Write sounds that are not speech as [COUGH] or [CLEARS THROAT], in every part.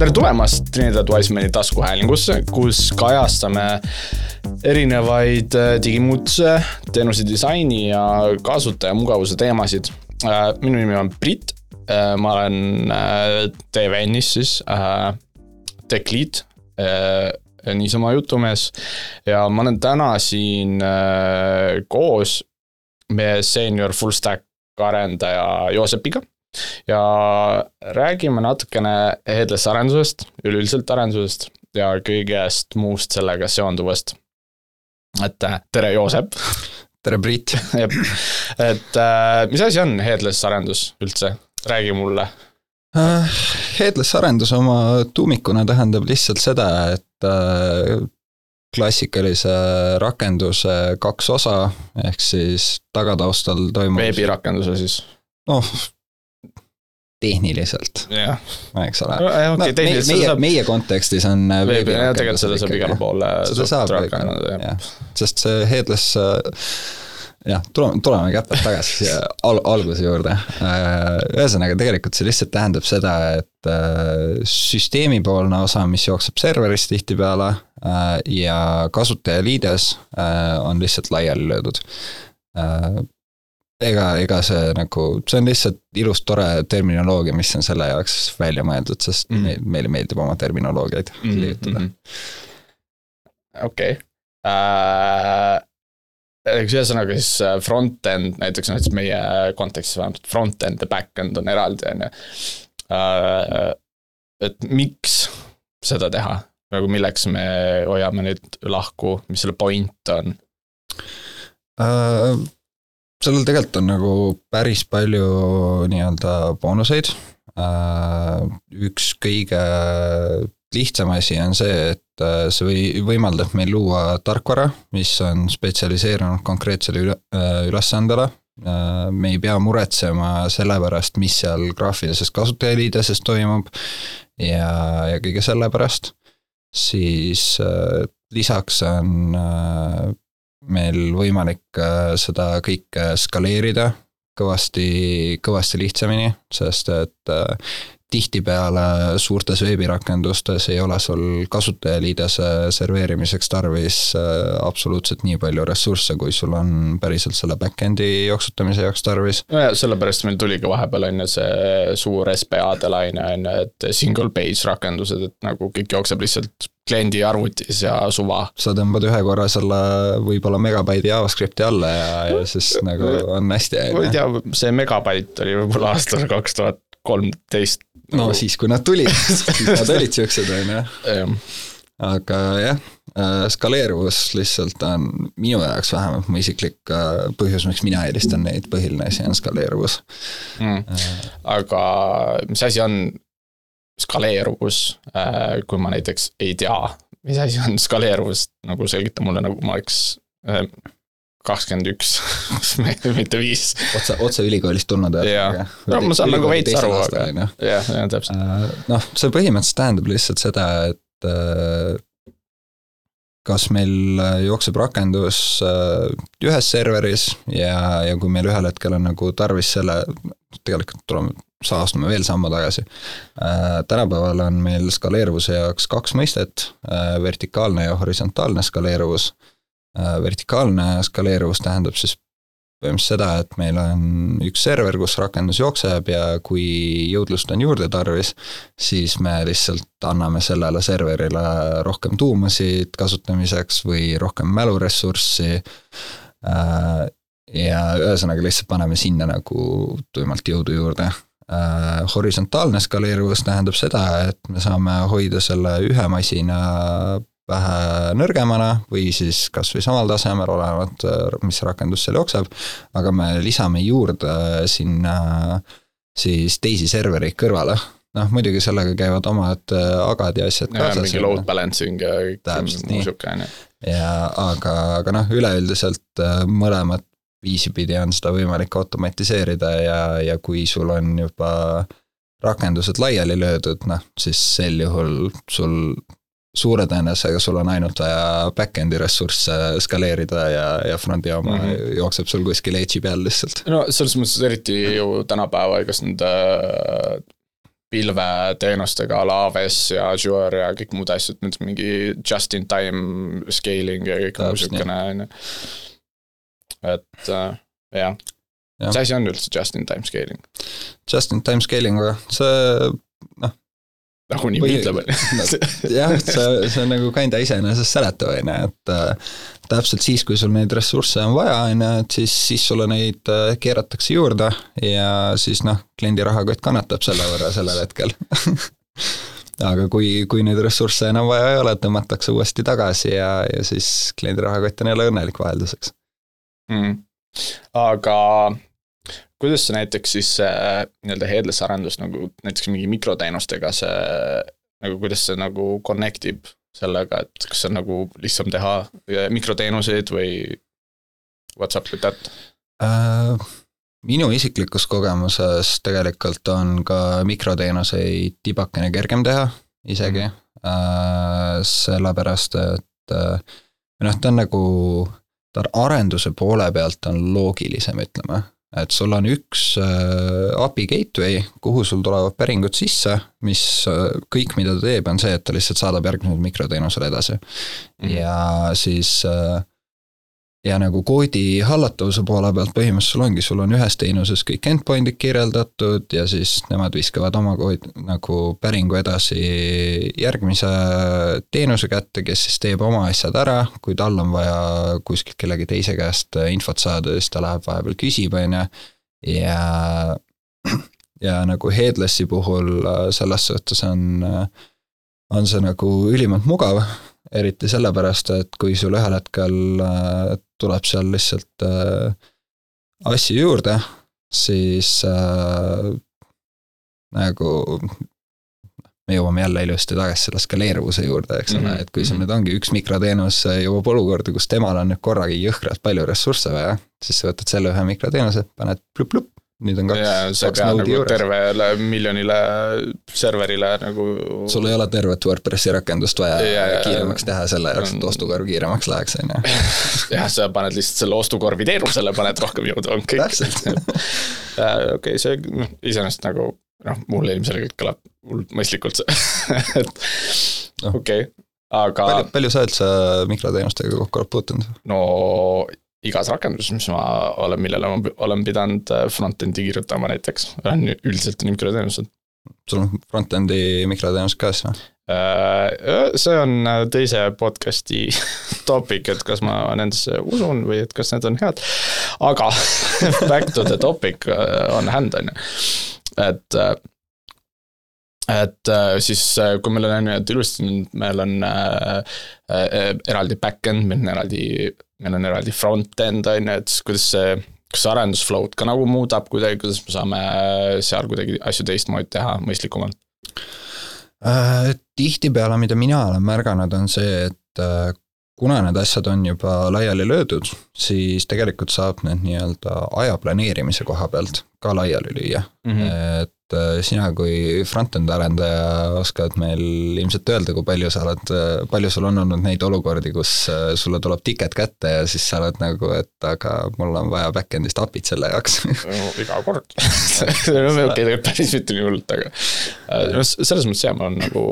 tere tulemast Trinidad Wisemani taskuhäälingusse, kus kajastame erinevaid äh, digimuutuse, teenuse disaini ja kasutajamugavuse teemasid. Äh, minu nimi on Brit, äh, ma olen TVN-is siis tech lead, niisama jutumees ja ma olen täna siin koos meie senior full stack arendaja Joosepiga ja räägime natukene headless arendusest, üleüldiselt arendusest ja kõigest muust sellega seonduvast. et äh, tere, Joosep. [LAUGHS] tere, Priit. [LAUGHS] et äh, mis asi on headless arendus üldse, räägi mulle uh,. Headless arendus oma tuumikuna tähendab lihtsalt seda, et klassikalise rakenduse kaks osa, ehk siis tagataustal toimub. veebirakenduse siis? noh, tehniliselt, eks ole. Okay, no, meie, meie, meie kontekstis on äh, veebi, jah, tegelikult seda saab igale poole seda saab rakendada, jah. sest see headless äh, jah, tuleme, tuleme käpad tagasi siia al-, alguse juurde. Äh, ühesõnaga, tegelikult see lihtsalt tähendab seda, et süsteemipoolne osa, mis jookseb serveris tihtipeale ja kasutajaliides on lihtsalt laiali löödud ega, ega see nagu, see on lihtsalt ilus, tore terminoloogia, mis on selle jaoks välja mõeldud, sest mm. meil, meile meeldib oma terminoloogiaid mm -hmm. liigutada. okei. Äh, eks ühesõnaga siis äh, front-end, näiteks näiteks meie kontekstis vähemalt front-end ja back-end on eraldi, on ju. Äh, et miks seda teha, nagu milleks me hoiame neid lahku, mis selle point on uh,? Sellel tegelikult on nagu päris palju nii-öelda boonuseid. Äh, üks kõige lihtsam asi on see, et äh, see või võimaldab meil luua tarkvara, mis on spetsialiseerunud konkreetsele üle, äh, ülesandele. me ei pea muretsema selle pärast, mis seal graafilises kasutajaliideses toimub ja, ja kõige selle pärast. siis lisaks on meil võimalik äh, seda kõike skaleerida kõvasti, kõvasti lihtsamini, sest et äh, tihtipeale suurtes veebirakendustes ei ole sul kasutajaliidese serveerimiseks tarvis äh, absoluutselt nii palju ressursse, kui sul on päriselt selle back-end'i jooksutamise jaoks tarvis. nojah, sellepärast meil tuligi vahepeal on ju see suur SPA-de laine on ju, et single page rakendused, et nagu kõik jookseb lihtsalt kliendi arvutis ja suva. sa tõmbad ühe korra selle võib-olla megabaidi JavaScripti alla ja, ja siis nagu on hästi. ma ei tea, see megabait oli võib-olla aastal kaks tuhat kolmteist. No siis, kui nad tulid [LAUGHS] siis nad olid siuksed, on ju. aga jah, äh, skaleeruvus lihtsalt on minu jaoks vähemalt mu isiklik äh, põhjus, miks mina eelistan neid, põhiline asi on skaleeruvus. Mm.. aga mis asi on skaleeruvus, äh, kui ma näiteks ei tea, mis asi on skaleeruvus, nagu selgita mulle, nagu ma oleks äh, kakskümmend üks, [LAUGHS] mitte viis. otse, otse ülikoolist tulnud. jah, no ma saan nagu veits aru, aga jah, jah täpselt. Äh, noh, see põhimõtteliselt tähendab lihtsalt seda, et kas meil jookseb rakendus ühes serveris ja, ja kui meil ühel hetkel on nagu tarvis selle, tegelikult tuleme saastume veel sammu tagasi. Äh, tänapäeval on meil skaleeruvuse jaoks kaks mõistet, äh, vertikaalne ja horisontaalne skaleeruvus. Äh, vertikaalne skaleeruvus tähendab siis põhimõtteliselt seda, et meil on üks server, kus rakendus jookseb ja kui jõudlust on juurde tarvis, siis me lihtsalt anname sellele serverile rohkem tuumasid kasutamiseks või rohkem mäluressurssi. ja ühesõnaga lihtsalt paneme sinna nagu tuimalt jõudu juurde Äh, horisontaalne skaleeruvus tähendab seda, et me saame hoida selle ühe masina vähe nõrgemana või siis kasvõi samal tasemel, olenevalt, mis rakendus seal jookseb, aga me lisame juurde sinna siis teisi servereid kõrvale noh, muidugi sellega käivad omad agad ja asjad kaasas. mingi load balancing ja kõik muu sihuke on ju. ja aga, aga noh, üleüldiselt mõlemad viisipidi on seda võimalik automatiseerida ja, ja kui sul on juba rakendused laiali löödud, noh siis sel juhul sul suure tõenäosusega sul on ainult vaja back-end'i ressursse skaleerida ja, ja front'i oma mm -hmm. jookseb sul kuskil edge'i peal lihtsalt. no selles mõttes eriti ju tänapäeval, kas need pilveteenustega a la AWS ja Azure ja kõik muud asjad, nüüd mingi just in time scaling ja kõik muu siukene, on ju. et äh, jah ja., mis asi on üldse just in time scaling? Just in time scaling, aga see nagu nimi ütleb, on ju. [LAUGHS] jah, see, see on nagu kinda iseenesest seletav, on ju, et äh, täpselt siis, kui sul neid ressursse on vaja, on ju, et siis, siis sulle neid äh, keeratakse juurde ja siis noh, kliendi rahakott kannatab selle võrra sellel hetkel [LAUGHS] aga kui, kui neid ressursse enam vaja ei ole, tõmmatakse uuesti tagasi ja, ja siis kliendi rahakott on jälle õnnelik vahelduseks mm.. aga kuidas see näiteks siis see nii-öelda headless arendus nagu näiteks mingi mikroteenustega see nagu kuidas see nagu connect ib sellega, et kas see on nagu lihtsam teha mikroteenuseid või what's up with that uh,? minu isiklikus kogemuses tegelikult on ka mikroteenuseid tibakene kergem teha isegi. Mm, uh, sellepärast et noh, ta on nagu, ta arenduse poole pealt on loogilisem, ütleme et sul on üks äh, API gateway, kuhu sul tulevad päringud sisse, mis äh, kõik, mida ta teeb, on see, et ta lihtsalt saadab järgmisele mikroteenusele edasi mm. -hmm. ja siis äh, ja nagu koodi hallatavuse poole pealt põhimõtteliselt sul ongi, sul on ühes teenuses kõik endpoint'id kirjeldatud ja siis nemad viskavad oma kood nagu päringu edasi järgmise teenuse kätte, kes siis teeb oma asjad ära, kui tal on vaja kuskilt kellegi teise käest infot saada, siis ta läheb vahepeal küsib, on ju, ja ja nagu Headlessi puhul selles suhtes on, on see nagu ülimalt mugav eriti sellepärast, et kui sul ühel hetkel tuleb seal lihtsalt äh, asju juurde, siis äh, nagu me jõuame jälle ilusti tagasi selle skaleeruvuse juurde, eks ole mm, -hmm. et kui sul mhm. nüüd ongi üks mikroteenus jõuab olukorda, kus temal on nüüd korragi jõhkralt palju ressursse vaja, siis sa võtad selle ühe mikroteenuse, paned plup-plup nüüd on kaks, kaks node'i nagu juures. tervele miljonile serverile nagu. sul ei ole tervet WordPressi rakendust vaja ja, kiiremaks teha selle jaoks, et ostukorv kiiremaks läheks, on ju. [LAUGHS] jah, sa paned lihtsalt selle ostukorvi teenusele, paned rohkem jõudu, on kõik. [LAUGHS] okei, see noh, iseenesest nagu noh, mulle ilmselgelt kõlab hullult mõistlikult see [LAUGHS] et noh. okei okay, aga. palju, palju sa üldse mikroteenustega kokku oled puutunud? no igas rakenduses, mis ma olen, millele ma olen pidanud äh, front-end'i kirjutama näiteks, on üldiselt on mikroteenused. sul on front-end'i mikroteenus ka siis või? Äh, see on äh, teise podcast'i [LAUGHS] topic, et kas ma nendesse usun või et kas need on head, aga [LAUGHS] back to the topic on hand, on ju, et et siis, kui meil on, on ju, et ilusti meil on äh, äh, eraldi back-end, meil on eraldi meil on eraldi front-end, on ju, et kuidas see, kas see arendusflow'd ka nagu muudab kuidagi, kuidas me saame seal kuidagi asju teistmoodi teha mõistlikumalt äh,? tihtipeale, mida mina olen märganud, on see, et äh, kuna need asjad on juba laiali löödud, siis tegelikult saab need nii-öelda aja planeerimise koha pealt ka laiali lüüa mm. -hmm. et Äh, sina kui front-end arendaja oskad meil ilmselt öelda, kui palju sa oled, äh, palju sul on olnud neid olukordi, kus äh, sulle tuleb ticket kätte ja siis sa oled nagu, et aga mul on vaja back-end'ist API-t selle jaoks. No iga kord. [LAUGHS] [LAUGHS] See on okei, tegelikult päris mitte nii hullult, aga no selles mõttes jah, ma olen nagu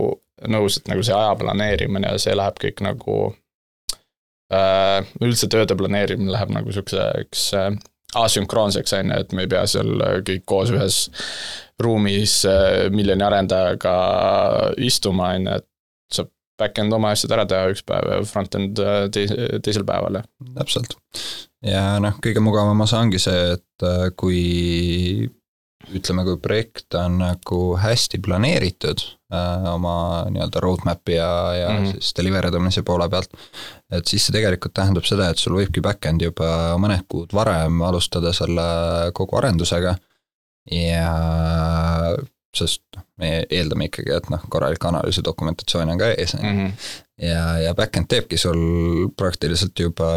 nõus, et nagu see aja planeerimine ja see läheb kõik nagu äh, üldse tööde planeerimine läheb nagu siukseks äh, asünkroonseks, on ju, et me ei pea seal kõik koos ühes ruumis äh, miljoni arendajaga istuma, on ju, et saab back-end oma asjad ära teha üks päev ja front-end äh, teise, teisel päeval. täpselt. ja noh, kõige mugavam osa ongi see, et äh, kui ütleme, kui projekt on nagu hästi planeeritud äh, oma nii-öelda roadmap'i ja, ja mm -hmm. siis deliver idamise poole pealt, et siis see tegelikult tähendab seda, et sul võibki back-end juba mõned kuud varem alustada selle kogu arendusega ja sest noh, me eeldame ikkagi, et noh, korralik analüüsi dokumentatsioon on ka ees, on ju. Mhm. ja, ja back-end teebki sul praktiliselt juba,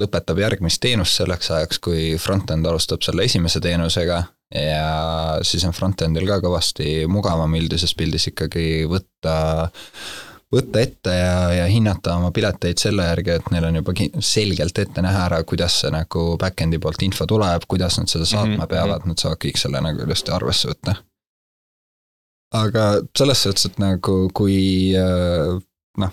lõpetab järgmist teenust selleks ajaks, kui front-end alustab selle esimese teenusega ja siis on front-end'il ka kõvasti mugavam üldises pildis ikkagi võtta võtta ette ja, ja hinnata oma pileteid selle järgi, et neil on juba selgelt ette näha ära, kuidas see nagu back-end'i poolt info tuleb, kuidas nad seda saatma mm -hmm. peavad, nad saavad kõik selle nagu ilusti arvesse võtta. aga selles suhtes, et nagu kui äh, noh,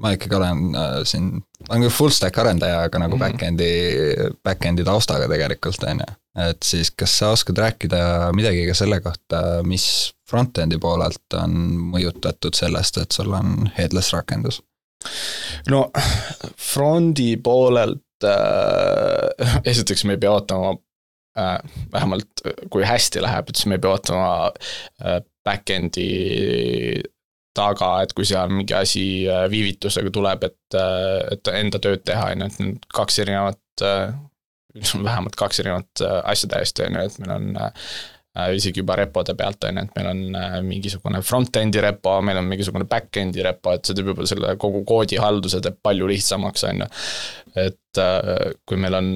ma ikkagi olen äh, siin, ma olen küll full stack arendaja, aga nagu mm -hmm. back-end'i, back-end'i taustaga tegelikult, on ju. et siis kas sa oskad rääkida midagi ka selle kohta, mis front-end'i poolelt on mõjutatud sellest, et sul on headless rakendus? no front'i poolelt äh, esiteks me ei pea ootama äh, vähemalt kui hästi läheb, et siis me ei pea ootama äh, back-end'i taga, et kui seal mingi asi äh, viivitusega tuleb, et, äh, et enda tööd teha, on ju, et need kaks erinevat, äh, vähemalt kaks erinevat asja täiesti, on ju, et meil on isegi juba repode pealt, on ju, et meil on mingisugune front-end'i repo, meil on mingisugune back-end'i repo, et see teeb juba selle kogu koodihalduse teeb palju lihtsamaks, on ju. et kui meil on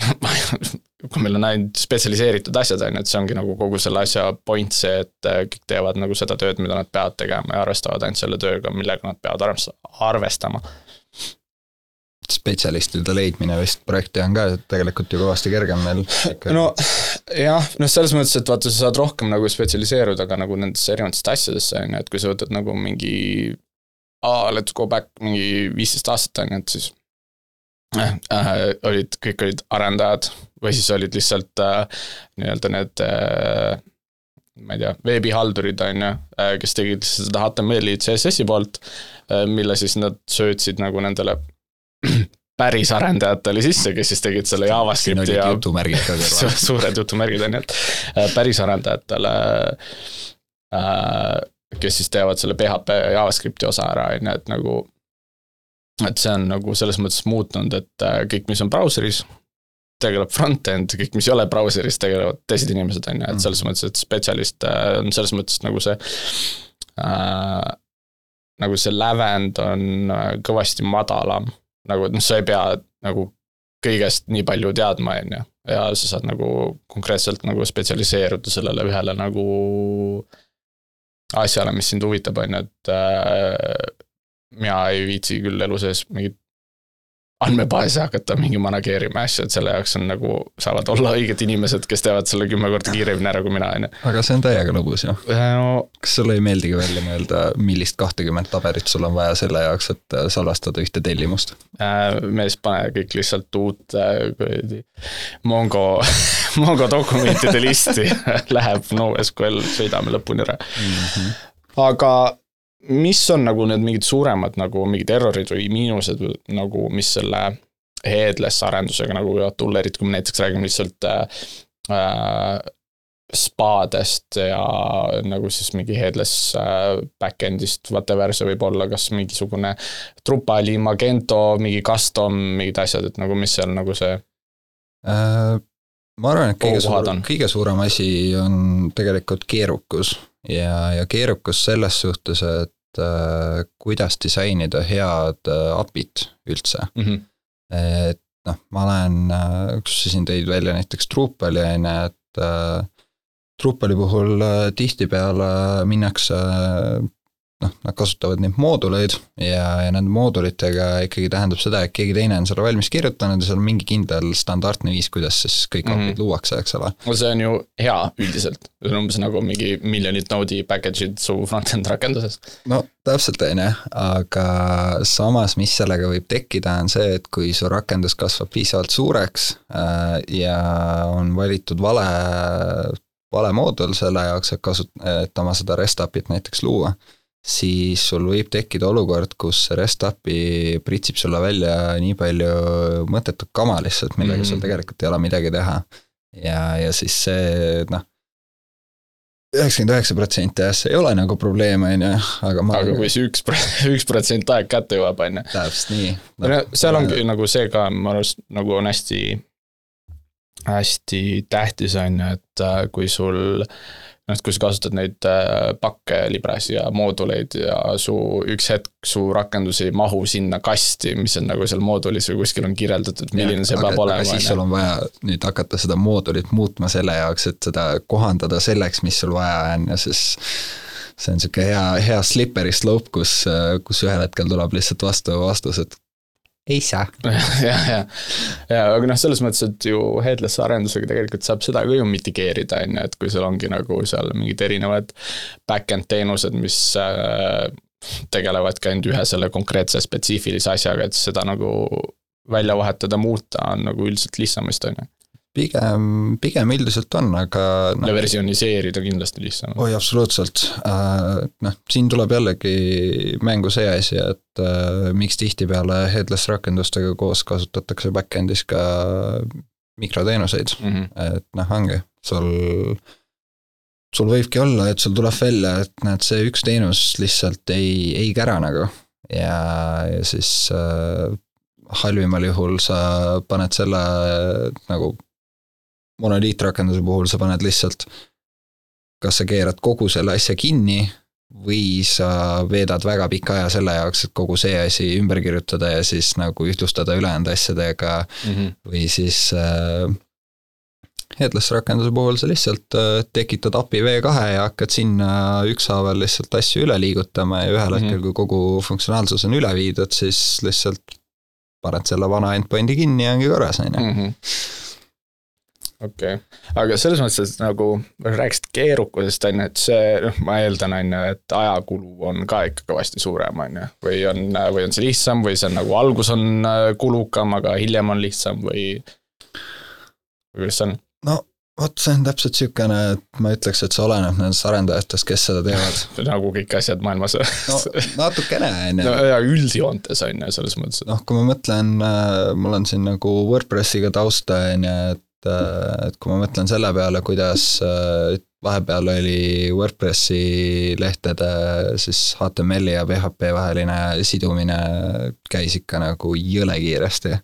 [LAUGHS] kui meil on ainult spetsialiseeritud asjad, on ju, et see ongi nagu kogu selle asja point see, et äh, kõik teevad nagu seda tööd, mida nad peavad tegema ja arvestavad ainult selle tööga, millega nad peavad arvestama. spetsialistide leidmine vist projekti on ka tegelikult ju kõvasti kergem meil no jah, noh selles mõttes, et vaata, sa saad rohkem nagu spetsialiseeruda ka nagu nendesse erinevatesse asjadesse, on ju, et kui sa võtad nagu mingi aa, let's go back mingi viisteist aastat, on ju, et siis äh, olid, kõik olid arendajad või siis olid lihtsalt äh, nii-öelda need äh, ma ei tea, veebihaldurid, on ju, äh, kes tegid seda HTML-i, CSS-i poolt, äh, mille siis nad söötsid nagu nendele [CLEARS THROAT] päris arendajatele sisse, kes siis tegid selle JavaScripti ja jutumärgid ka kõrval. [LAUGHS] Suured jutumärgid on ju, et äh, päris arendajatele kes siis teevad selle PHP ja JavaScripti osa ära, on ju, et nagu et see on nagu selles mõttes muutunud, et kõik, mis on brauseris, tegeleb front-end, kõik, mis ei ole brauseris, tegelevad teised inimesed, on ju, et selles mm. mõttes, et spetsialist äh, on selles mõttes nagu see äh,, nagu see lävend on äh, kõvasti madalam, nagu et noh, sa ei pea nagu kõigest nii palju teadma, on ju, ja sa saad nagu konkreetselt nagu spetsialiseeruda sellele ühele nagu asjale, mis sind huvitab, on ju, et äh, mina ei viitsi küll elu sees mingit andmebaasi hakata mingi manageerima asju, et selle jaoks on nagu, saavad olla õiged inimesed, kes teevad selle kümme korda kiiremini ära kui mina, on ju. aga see on täiega lõbus ju no,. kas sulle ei meeldigi välja mõelda, millist kahtekümmet tabelit sul on vaja selle jaoks, et äh, salvestada ühte tellimust äh,? mees, pane kõik lihtsalt uut äh, kuradi Mongo [LAUGHS] Mongo dokumentide listi [LAUGHS] läheb NoSQL, sõidame lõpuni ära mm. -hmm. aga mis on nagu need mingid suuremad nagu mingid errorid või miinused nagu, mis selle headless arendusega nagu võivad tulla, eriti kui me näiteks räägime lihtsalt äh, äh, spadest ja nagu siis mingi headless äh, back-end'ist, whatever see võib olla, kas mingisugune Drupali, Magento, mingi custom, mingid asjad, et nagu mis seal nagu see äh,? ma arvan, et kõige suurem, kõige suurem asi on tegelikult keerukus ja, ja keerukus selles suhtes, et äh, kuidas disainida head äh, API-t üldse mm. -hmm. et noh, ma olen äh,, kus sa siin tõid välja näiteks Drupali on ju, et äh, Drupali puhul äh, tihtipeale minnakse noh, nad kasutavad neid mooduleid ja, ja nende moodulitega ikkagi tähendab seda, et keegi teine on selle valmis kirjutanud ja seal on mingi kindel standardne viis, kuidas siis kõik mm -hmm. luuakse, eks ole. no see on ju hea üldiselt, see on umbes nagu mingi miljonid node'i package'id su front-end rakenduses. no täpselt, on ju, aga samas, mis sellega võib tekkida, on see, et kui su rakendus kasvab piisavalt suureks äh, ja on valitud vale vale moodul selle jaoks, et kasut-, et oma seda REST API-t näiteks luua, siis sul võib tekkida olukord, kus Restapi pritsib sulle välja nii palju mõttetut kama lihtsalt, millega mm sul tegelikult ei ole midagi teha. ja, ja siis see noh, üheksakümmend üheksa protsenti jah, see ei ole nagu probleem, on ju, aga ma aga kui see üks, [LAUGHS] üks protsent aeg kätte jõuab, on ju. täpselt nii no,. no seal ongi nagu see ka, ma arvan, nagu on hästi, hästi tähtis, on ju, et äh, kui sul noh, et kui sa kasutad neid äh, pakke, librasi ja mooduleid ja su üks hetk su rakendus ei mahu sinna kasti, mis on nagu seal moodulis või kuskil on kirjeldatud, milline see aga, peab olema. siis sul on vaja nüüd hakata seda moodulit muutma selle jaoks, et seda kohandada selleks, mis sul vaja on ja siis see on niisugune hea, hea slippery slope, kus, kus ühel hetkel tuleb lihtsalt vastu vastus, et ei saa. [LAUGHS] jah, jah, ja aga noh, selles mõttes, et ju headless arendusega tegelikult saab seda ka ju mitigeerida, on ju, et kui sul ongi nagu seal mingid erinevad back-end teenused, mis äh, tegelevadki ainult ühe selle konkreetse spetsiifilise asjaga, et seda nagu välja vahetada, muuta on nagu üldiselt lihtsam vist, on ju pigem, pigem üldiselt on, aga no,. ja versioniseerida kindlasti lihtsam. oi, absoluutselt, äh, noh, siin tuleb jällegi mängu see asi, et äh, miks tihtipeale headless rakendustega koos kasutatakse back-end'is ka mikroteenuseid mm, -hmm. et noh, ongi, sul sul võibki olla, et sul tuleb välja, et näed, see üks teenus lihtsalt ei, ei kära nagu ja, ja siis äh, halvimal juhul sa paned selle nagu monoliitrakenduse puhul sa paned lihtsalt, kas sa keerad kogu selle asja kinni või sa veedad väga pika aja selle jaoks, et kogu see asi ümber kirjutada ja siis nagu ühtlustada ülejäänud asjadega mm -hmm. või siis äh, headless rakenduse puhul sa lihtsalt äh, tekitad API V2 ja hakkad sinna ükshaaval lihtsalt asju üle liigutama ja ühel mm -hmm. hetkel, kui kogu funktsionaalsus on üle viidud, siis lihtsalt paned selle vana endpoint'i kinni ja ongi korras, on ju mhm okei okay., aga selles mõttes, et nagu rääkisid keerukusest, on ju, et see, noh, ma eeldan, on ju, et ajakulu on ka ikka kõvasti suurem, on ju, või on, või on see lihtsam või see on nagu algus on äh, kulukam, aga hiljem on lihtsam või, või kuidas see on? no vot, see on täpselt niisugune, et ma ütleks, et see oleneb nendest arendajatest, kes seda teevad [LAUGHS] nagu kõik asjad maailmas no natukene, on ju. ja üldjoontes, on ju, selles mõttes. noh, kui ma mõtlen, äh, mul on siin nagu WordPressiga tausta, on ju, et et kui ma mõtlen selle peale, kuidas äh, vahepeal oli WordPressi lehtede siis HTML-i ja PHP vaheline sidumine käis ikka nagu jõle kiiresti.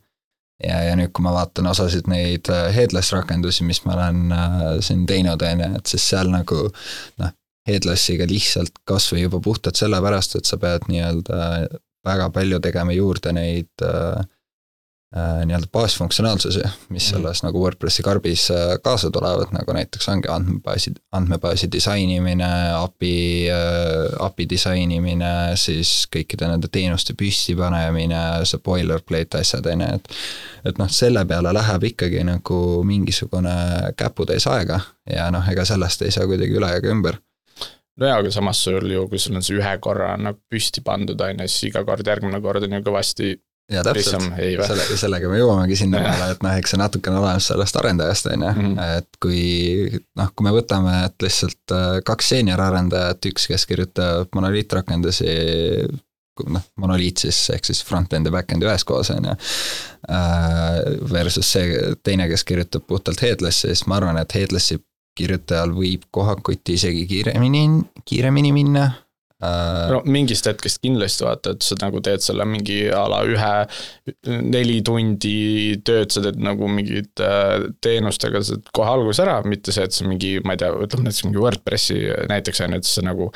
ja, ja nüüd, kui ma vaatan osasid neid äh, headless rakendusi, mis ma olen siin teinud, on ju, et siis seal nagu noh, headlessiga lihtsalt kasvõi juba puhtalt sellepärast, et sa pead nii-öelda väga palju tegema juurde neid äh, Äh, nii-öelda baasfunktsionaalsusi, mis mhm. selles mm. nagu WordPressi karbis äh, kaasa tulevad, nagu näiteks ongi andmebaasi, andmebaasi disainimine, API, äh, API disainimine, siis kõikide nende teenuste püstipanemine, see boilerplate asjad, on ju, et et noh, selle peale läheb ikkagi nagu mingisugune käputäis aega ja noh, ega sellest ei saa kuidagi üle ega ümber no jaa, aga samas sul ju, kui sul on see ühe korra nagu püsti pandud, on ju, siis iga kord, järgmine kord on ju kõvasti ja täpselt, selle, sellega me jõuamegi sinna peale, et noh, eks see natukene oleneb sellest arendajast, on ju, mhm. et kui noh, kui me võtame, et lihtsalt äh, kaks seenior arendajat, üks, kes kirjutab monoliitrakendusi, noh, monoliit siis, ehk siis front-end ja back-end üheskoos, on ju. Äh, versus see teine, kes kirjutab puhtalt headless'i, siis ma arvan, et headless'i kirjutajal võib kohakuti isegi kiiremini, kiiremini minna no mingist hetkest kindlasti vaata, et sa nagu teed selle mingi a la ühe, neli tundi tööd, sa teed nagu mingit äh, teenustega, sa teed kohe alguses ära, mitte see, et sa mingi, ma ei tea, ütleme näiteks mingi WordPressi näiteks on ju, et sa nagu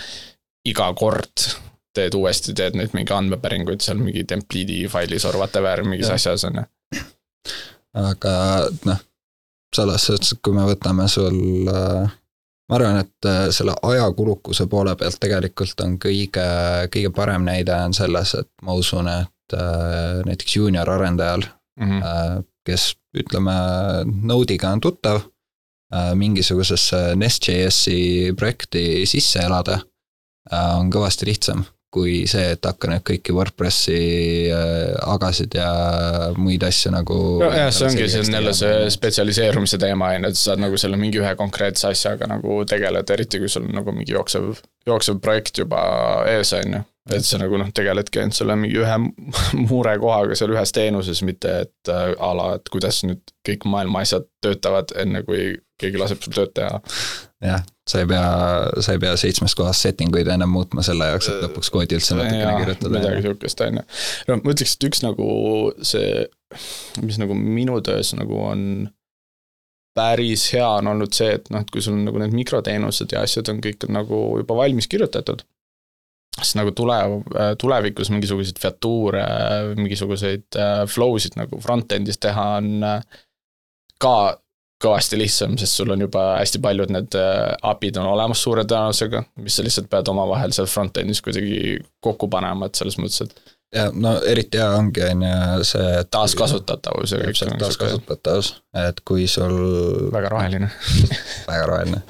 iga kord teed uuesti, teed neid mingi andmepäringuid seal mingi template'i failis or whatever mingis ja. asjas on ju. aga noh, selles suhtes, kui me võtame sul äh ma arvan, et äh, selle ajakulukuse poole pealt tegelikult on kõige, kõige parem näide on selles, et ma usun, et äh, näiteks juunior arendajal mm, -hmm. kes ütleme, Node'iga on tuttav, mingisugusesse Nest.js-i projekti sisse elada, on kõvasti lihtsam kui see, et hakka nüüd kõiki WordPressi äh, agasid ja muid asju nagu. nojah, see ongi siin jälle see spetsialiseerumise teema on ju, et sa saad nagu selle mingi ühe konkreetse asjaga nagu tegeleda, eriti kui sul on nagu mingi jooksev, jooksev projekt juba ees, on ju et sa nagu noh, tegeledki ainult selle mingi ühe [LAUGHS] murekohaga seal ühes teenuses, mitte et äh, a la, et kuidas nüüd kõik maailma asjad töötavad, enne kui keegi laseb sul tööd teha. Jah, sa ei pea, sa ei pea seitsmes kohas setting uid ennem muutma selle jaoks, et lõpuks koodi üldse natukene kirjutada. midagi sihukest, on ju. no ma ütleks, et üks nagu see, mis nagu minu töös nagu on päris hea on olnud see, et noh, et kui sul on nagu need mikroteenused ja asjad on kõik nagu juba valmis kirjutatud siis nagu tule, tulevikus mingisuguseid featuure, mingisuguseid äh, flow sid nagu front-end'is teha on äh, ka kõvasti lihtsam, sest sul on juba hästi paljud need äh, API-d on olemas suure tõenäosusega, mis sa lihtsalt pead omavahel seal front-end'is kuidagi kokku panema, et selles mõttes, et ja no eriti hea ongi, on ju see taaskasutatavus ja kõik sihuke taaskasutatavus, et kui sul väga roheline. [LAUGHS] väga roheline.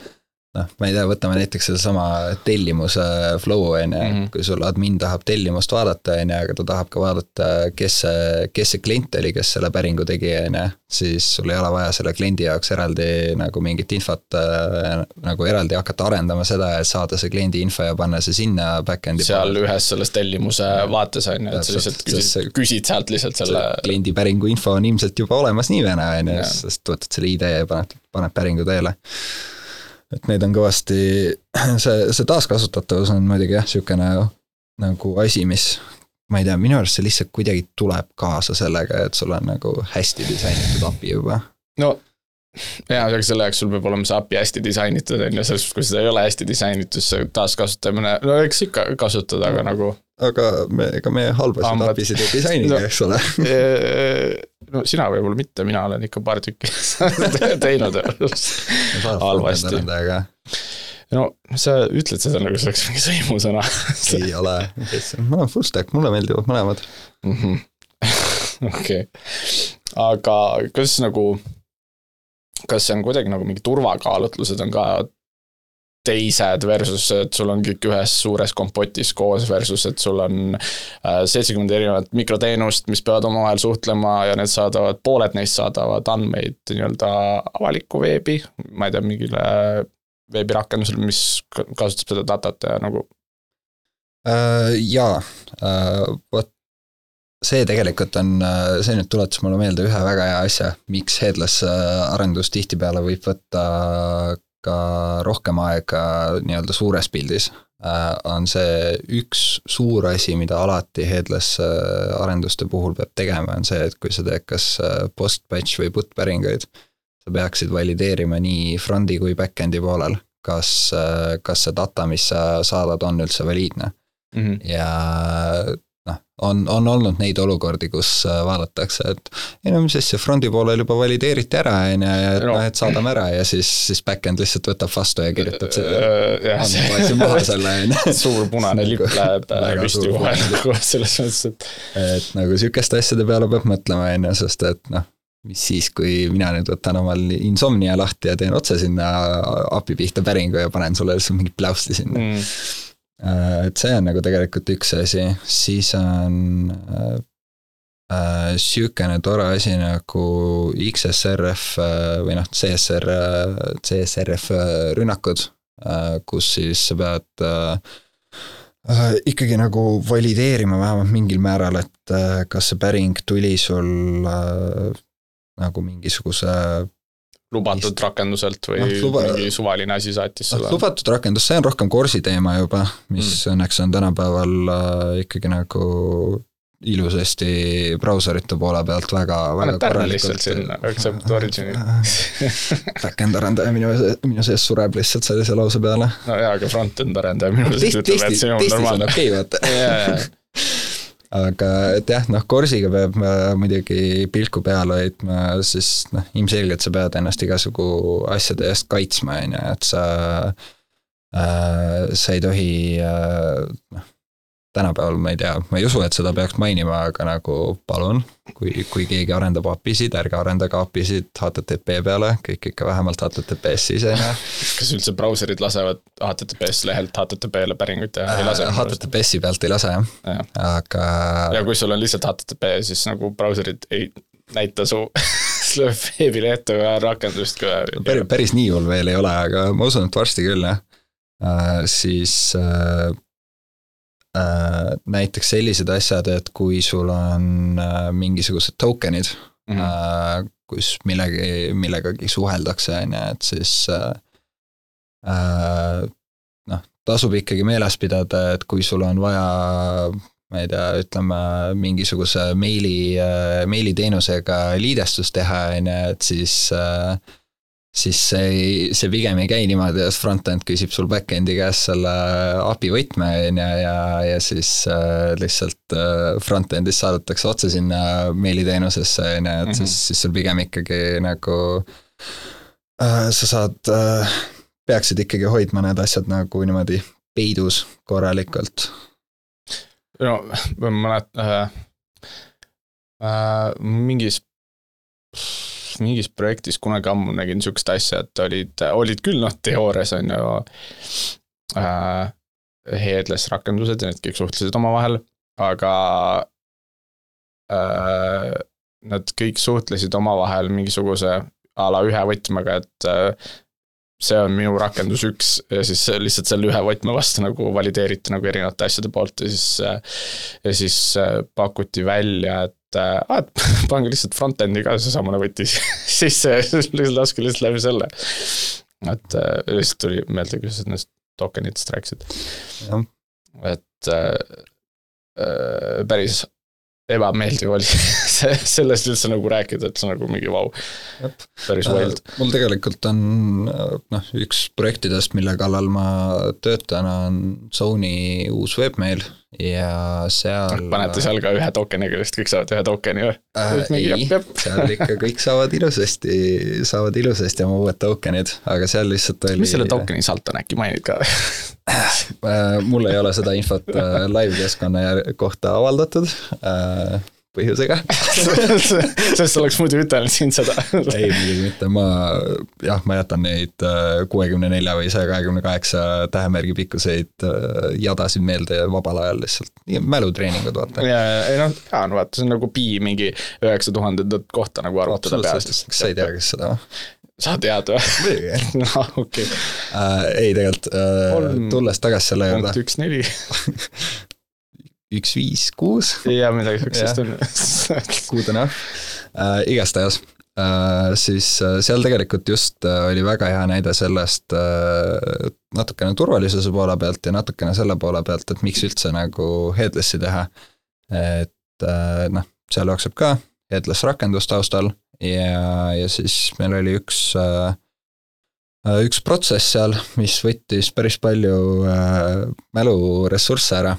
noh, ma ei tea, võtame näiteks sedasama tellimuse flow on ju Mhm., kui sul admin tahab tellimust vaadata, on ju, aga ta tahab ka vaadata, kes see, kes see klient oli, kes selle päringu tegi, on ju. siis sul ei ole vaja selle kliendi jaoks eraldi nagu mingit infot äh, nagu eraldi hakata arendama seda, et saada see kliendi info ja panna see sinna back-end'i. seal ühes selles tellimuse vaates on ju, et sa lihtsalt küsid küsid sealt lihtsalt selle, kliendi päringu info on ilmselt juba olemas nii või naa, on ju sest võtad selle ID ja paned, paned päringu teele. Et need on kõvasti, [CLEARS THROAT] see, see taaskasutatavus on muidugi jah, niisugune nagu asi, mis ma ei tea, minu arust see lihtsalt kuidagi tuleb kaasa sellega, et sul on nagu hästi disainitud API juba. no jaa, aga selle jaoks sul peab olema see API hästi disainitud on ju, selles suhtes, kui seda ei ole hästi disainitud, see taaskasutamine, no eks ikka kasutada, aga nagu aga me, ega me halbasid. API-sid ei disainigi No. eks ole. [LAUGHS] no sina võib-olla mitte, mina olen ikka paar tükki [LAUGHS] teinud halvasti. no sa ütled seda nagu see oleks mingi sõimusõna. ei ole, ma olen full stack, mulle meeldivad mõlemad. Mhm. [LAUGHS] okei, aga kas nagu, kas see on kuidagi nagu mingi turvakaalutlused on ka teised versus, et sul on kõik ühes suures kompotis koos versus, et sul on äh, seitsekümmend erinevat mikroteenust, mis peavad omavahel suhtlema ja need saadavad, pooled neist saadavad andmeid nii-öelda avalikku veebi, ma ei tea, mingile veebirakendusele, mis ka- kasutab seda datat ja nagu. Äh, jaa, vot see tegelikult on, see nüüd tuletas mulle meelde ühe väga hea asja, miks headless äh, arendus tihtipeale võib võtta ka rohkem aega nii-öelda suures pildis. on see üks suur asi, mida alati headless äh, arenduste puhul peab tegema, on see, et kui sa teed kas äh, post-batch või put päringuid, sa peaksid valideerima nii front'i kui back-end'i poolel, kas, kas see data, mis sa saadad, on üldse valiidne mm. -hmm. ja noh, on, on olnud neid olukordi, kus äh, vaadatakse, et ei no mis asja, front'i poolel juba valideeriti ära, on ju, ja et No. noh, et saadame ära ja siis, siis back-end lihtsalt võtab vastu ja kirjutab selle jah, andmebaasi maha selle, on ju. [LAUGHS] suur punane lipp läheb äh, püsti kohe nagu selles mõttes, et et nagu sihukeste asjade peale peab mõtlema, on ju, sest et noh, mis siis, kui mina nüüd võtan omal Insomnia lahti ja teen otse sinna API pihta päringu ja panen sulle lihtsalt mingit pläusti sinna. mm, Äh, et see on nagu tegelikult üks asi, siis on äh, äh, sihukene tore asi nagu XSRF äh, või noh, CSR, CSRF äh, rünnakud äh,, kus siis sa pead äh, äh, ikkagi nagu valideerima vähemalt mingil määral, et äh, kas see päring tuli sul äh, nagu mingisuguse lubatud rakenduselt või Noh, luba- mingi suvaline asi saatis noh, sulle. lubatud rakendus, see on rohkem Corsi teema juba, mis mm. õnneks on tänapäeval äh, ikkagi nagu ilusasti brauserite poole pealt väga, väga lihtsalt sinna, accept origin'i. Back-end arendaja minu, minu sees sureb lihtsalt sellise lause peale. no jaa, aga front-end arendaja minu arust ütleb, et see on normaalne. okei, vaata. [LAUGHS] aga et jah, noh, Corsiga peab äh, muidugi pilku peal hoidma, siis noh, ilmselgelt sa pead ennast igasugu asjade eest kaitsma, on ju, et sa äh,, sa ei tohi äh, noh, tänapäeval ma ei tea, ma ei usu, et seda peaks mainima, aga nagu palun, kui, kui keegi arendab API-sid, ärge arendage API-sid HTTP peale, kõik ikka vähemalt HTTP-s siis on ju. kas üldse brauserid lasevad HTTPS lehelt HTTP-le päringuid teha, ei lase? HTTPS-i pealt ei lase jah, aga ja kui sul on lihtsalt HTTP, siis nagu brauserid ei näita su [LAUGHS] veebilehte või rakendust ka. päris, päris nii hull veel ei ole, aga ma usun, et varsti küll jah äh,. siis äh, äh, näiteks sellised asjad, et kui sul on äh, mingisugused token'id mm., äh, kus millegi, millegagi suheldakse, on ju, et siis äh, äh, noh, tasub ikkagi meeles pidada, et kui sul on vaja ma ei tea, ütleme mingisuguse meili, meiliteenusega liidestust teha, on ju, et siis äh, siis see ei, see pigem ei käi niimoodi, et front-end küsib sul back-end'i käest selle API võtme, on ju, ja, ja siis äh, lihtsalt äh, front-end'ist saadetakse otse sinna meiliteenusesse, on ju, et Mhm. siis, siis sul pigem ikkagi nagu äh, sa saad äh,, peaksid ikkagi hoidma need asjad nagu niimoodi peidus korralikult no ma mäletan äh, äh, mingis, mingis projektis kunagi ammu nägin sihukest asja, et olid, olid küll noh, teoorias on ju äh, headless rakendused ja need kõik suhtlesid omavahel, aga äh, nad kõik suhtlesid omavahel mingisuguse a la ühe võtmega, et äh, see on minu rakendus üks ja siis lihtsalt selle ühe võtme vastu nagu valideeriti nagu erinevate asjade poolt ja siis, ja siis äh, pakuti välja, et aa, äh, et [LAUGHS] pange lihtsalt front-end'i ka seesamane võti [LAUGHS] sisse ja lihtsalt laske lihtsalt läbi selle. et lihtsalt tuli meelde, kui sa nendest tokenitest rääkisid. et äh, päris ebameeldiv oli [LAUGHS] sellest üldse nagu rääkida, et see on nagu mingi vau wow.. päris äh, wild. mul tegelikult on noh, üks projektidest, mille kallal ma töötan, on Sony uus veebmail ja seal panete seal ka ühe tokeniga, vist kõik saavad ühe tokeni või? Äh,? ei, seal ikka kõik saavad ilusasti, saavad ilusasti oma uued tokenid, aga seal lihtsalt oli mis selle tokeni salt on, äkki mainid ka? Äh, mul ei ole seda infot äh, live-keskkonna kohta avaldatud. Äh, põhjusega [LAUGHS] sest oleks muidu ütelnud siin seda ei, muidugi mitte, ma jah, ma jätan neid äh, kuuekümne nelja või saja kahekümne kaheksa tähemärgi pikkuseid äh, jadasid meelde vabal ajal lihtsalt, mälutreeningud vaata. ja, ei noh, jaa, no vaata, see on nagu pi mingi üheksa tuhandendat kohta nagu arvutada peast. kas sa ei tea, kes seda sa tead või? muidugi. [LAUGHS] no okei okay. uh,. ei, tegelikult uh, tulles tagasi selle juurde. punkt üks neli [LAUGHS] üks, viis, kuus. jaa, midagi siuksest on. [LAUGHS] Good enough. Äh,, igastahes. Äh, siis äh, seal tegelikult just äh, oli väga hea näide sellest äh, natukene turvalisuse poole pealt ja natukene selle poole pealt, et miks üldse nagu headless'i teha. et äh, noh, seal jookseb ka headless rakendus taustal ja, ja siis meil oli üks äh, üks protsess seal, mis võttis päris palju äh, mäluressursse ära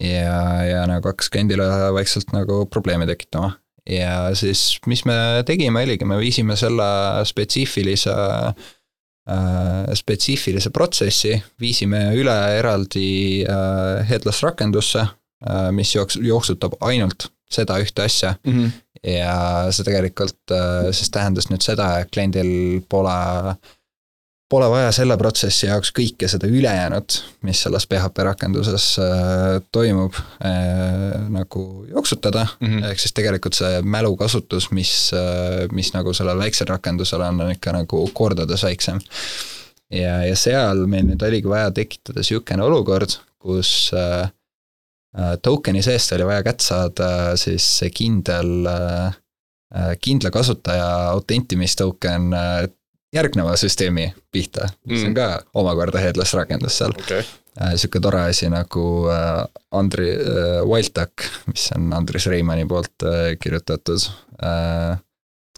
ja, ja nagu hakkas kliendile vaikselt nagu probleeme tekitama. ja siis, mis me tegime, oligi, me viisime selle spetsiifilise äh, spetsiifilise protsessi, viisime üle eraldi äh, headless rakendusse äh,, mis jooks-, jooksutab ainult seda ühte asja mm. -hmm. ja see tegelikult äh, siis tähendas nüüd seda, et kliendil pole äh, pole vaja selle protsessi jaoks kõike seda ülejäänut, mis selles PHP rakenduses äh, toimub äh,, nagu jooksutada mm, -hmm. ehk siis tegelikult see mälukasutus, mis äh,, mis nagu sellel väiksel rakendusel on, on ikka nagu kordades väiksem. ja, ja seal meil nüüd oligi vaja tekitada niisugune olukord, kus token'i seest oli vaja kätte saada siis see kindel kindla kasutaja autentimistoken järgneva süsteemi pihta, mis mm. on ka omakorda headless rakendus seal okay.. Äh, sihuke tore asi nagu äh, Andri äh,, Wildduck, mis on Andris Reimanni poolt äh, kirjutatud äh,.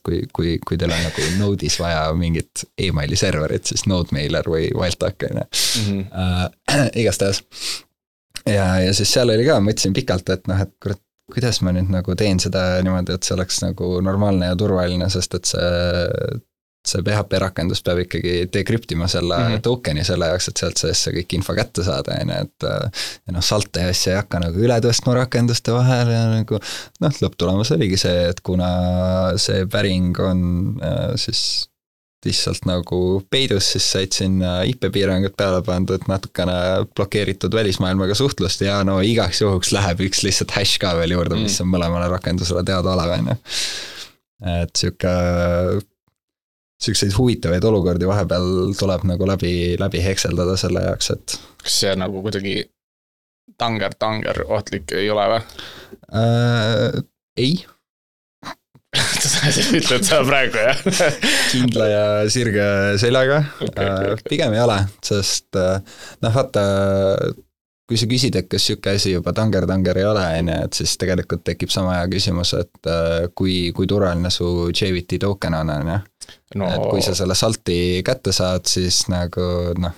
kui, kui, kui teil on nagu Node'is vaja mingit emaili serverit, siis Nodemailer või Wildduck on ju. Mhm. Äh, [CLEARS THROAT] igastahes. ja, ja siis seal oli ka, mõtlesin pikalt, et noh, et kurat, kuidas ma nüüd nagu teen seda niimoodi, et see oleks nagu normaalne ja turvaline, sest et see see PHP rakendus peab ikkagi dekrüptima selle mm -hmm. token'i selle jaoks, et sealt sees see kõik info kätte saada, on ju, et ja noh, salte ja asja ei hakka nagu üle tõstma rakenduste vahel ja nagu noh, lõpptulemus oligi see, et kuna see päring on äh, siis lihtsalt nagu peidus, siis said sinna IP piirangud peale pandud, natukene blokeeritud välismaailmaga suhtlust ja no igaks juhuks läheb üks lihtsalt hash ka veel juurde, mis mm. on mõlemale rakendusele teadaolev, on ju. et sihuke siukseid huvitavaid olukordi vahepeal tuleb nagu läbi, läbi hekseldada selle jaoks, et. kas see nagu kuidagi tanger-tanger ohtlik ei ole või äh,? ei [LAUGHS] ütled sa praegu, jah [LAUGHS] kindla ja sirge seljaga okay,, okay, okay. pigem ei ole, sest äh, noh, vaata, kui sa küsid, et kas niisugune asi juba tanger-tanger ei ole, on ju, et siis tegelikult tekib sama hea küsimus, et äh, kui, kui turvaline su JVT token on, on ju. Et kui sa selle salti kätte saad, siis nagu noh,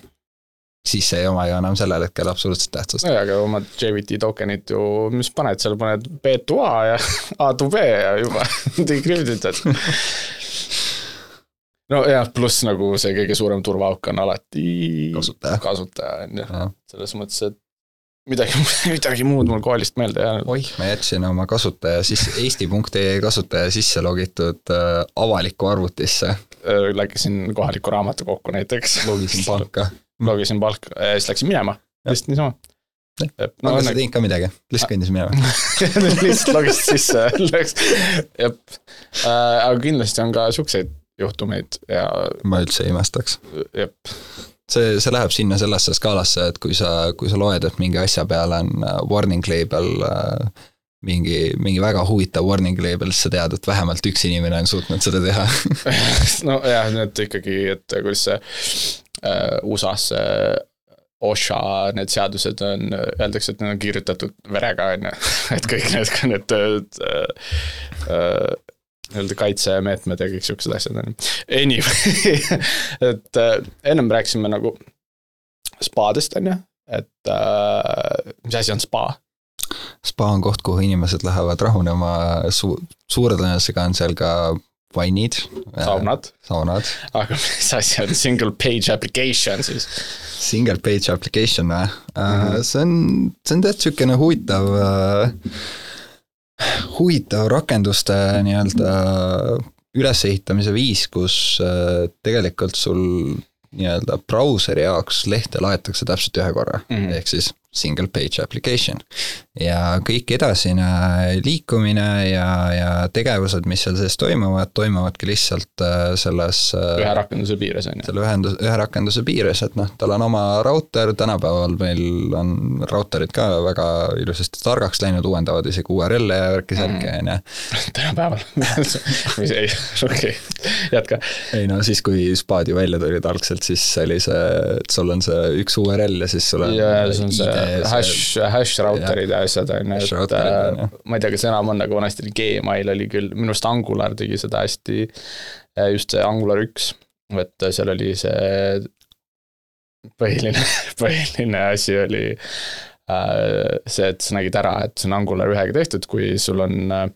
siis see ei oma ju enam sellel hetkel absoluutset tähtsust. nojah, aga omad JVT tokenid ju, mis paned seal, paned B to A ja [LAUGHS] A to B ja juba [LAUGHS] decrypt'id nojah, pluss nagu see kõige suurem turvaauk on alati kasutaja, kasutaja, on ju, selles mõttes, et midagi, [LAUGHS] midagi muud mul koolist meelde ei jäänud. oih, ma jätsin oma kasutaja siis eesti.ee kasutaja sisse logitud äh, avalikku arvutisse, läksin kohalikku raamatukokku näiteks. logisin panka. logisin palka ja siis läksin minema, lihtsalt niisama. no no aga sa teinud ka midagi, lihtsalt kõndis minema. [LAUGHS] lihtsalt logisid sisse, [LAUGHS] läks, jep. aga kindlasti on ka siukseid juhtumeid ja ma üldse ei imestaks. jep, see, see läheb sinna sellesse skaalasse, et kui sa, kui sa loed, et mingi asja peal on äh, warning label, mingi, mingi väga huvitav warning label, siis sa tead, et vähemalt üks inimene on suutnud seda teha. [LAUGHS] nojah, need ikkagi, et kuidas see äh, USA-s see OSHA need seadused on, öeldakse, et need on kirjutatud verega, on ju, [LAUGHS] et kõik need, need äh, äh, nii-öelda kaitsemeetmed ja kõik siuksed asjad on ju. Anyway, [LAUGHS] et äh, ennem rääkisime nagu spaadest, on ju, et äh, mis asi on spa? spa on koht, kuhu inimesed lähevad rahunema, su-, suure tõenäosusega on seal ka vannid. saunad, saunad. aga mis asi on single page application siis? Single page application või Mhm. uh,? see on, see on tead niisugune huvitav uh,, huvitav rakenduste nii-öelda ülesehitamise viis, kus uh, tegelikult sul nii-öelda brauseri jaoks lehte laetakse täpselt ühe korra mm. -hmm. ehk siis single page application. Ja kõik edasine liikumine ja, ja tegevused, mis seal sees toimuvad, toimuvadki lihtsalt uh, selles uh, ühe rakenduse piires on ju. selle ühendus, ühe rakenduse piires, et noh, tal on oma raudter, tänapäeval meil on raudterid ka väga ilusasti targaks läinud, uuendavad isegi URL-e ja värki-särki, on ju. [LAUGHS] tänapäeval, [LAUGHS] mis ei, okei, jätka. ei no siis, kui spaad ju välja tulid algselt, siis oli see, et sul on see üks URL ja siis sul on ja see on see hash, hash router'id ja asjad on ju, et äh, ma ei tea, kas enam on, aga vanasti oli Gmail oli küll, minu arust Angular tegi seda hästi, just see Angular üks, et seal oli see põhiline, [LAUGHS] põhiline asi oli äh, see, et sa nägid ära, et see on Angular ühega tehtud, kui sul on äh,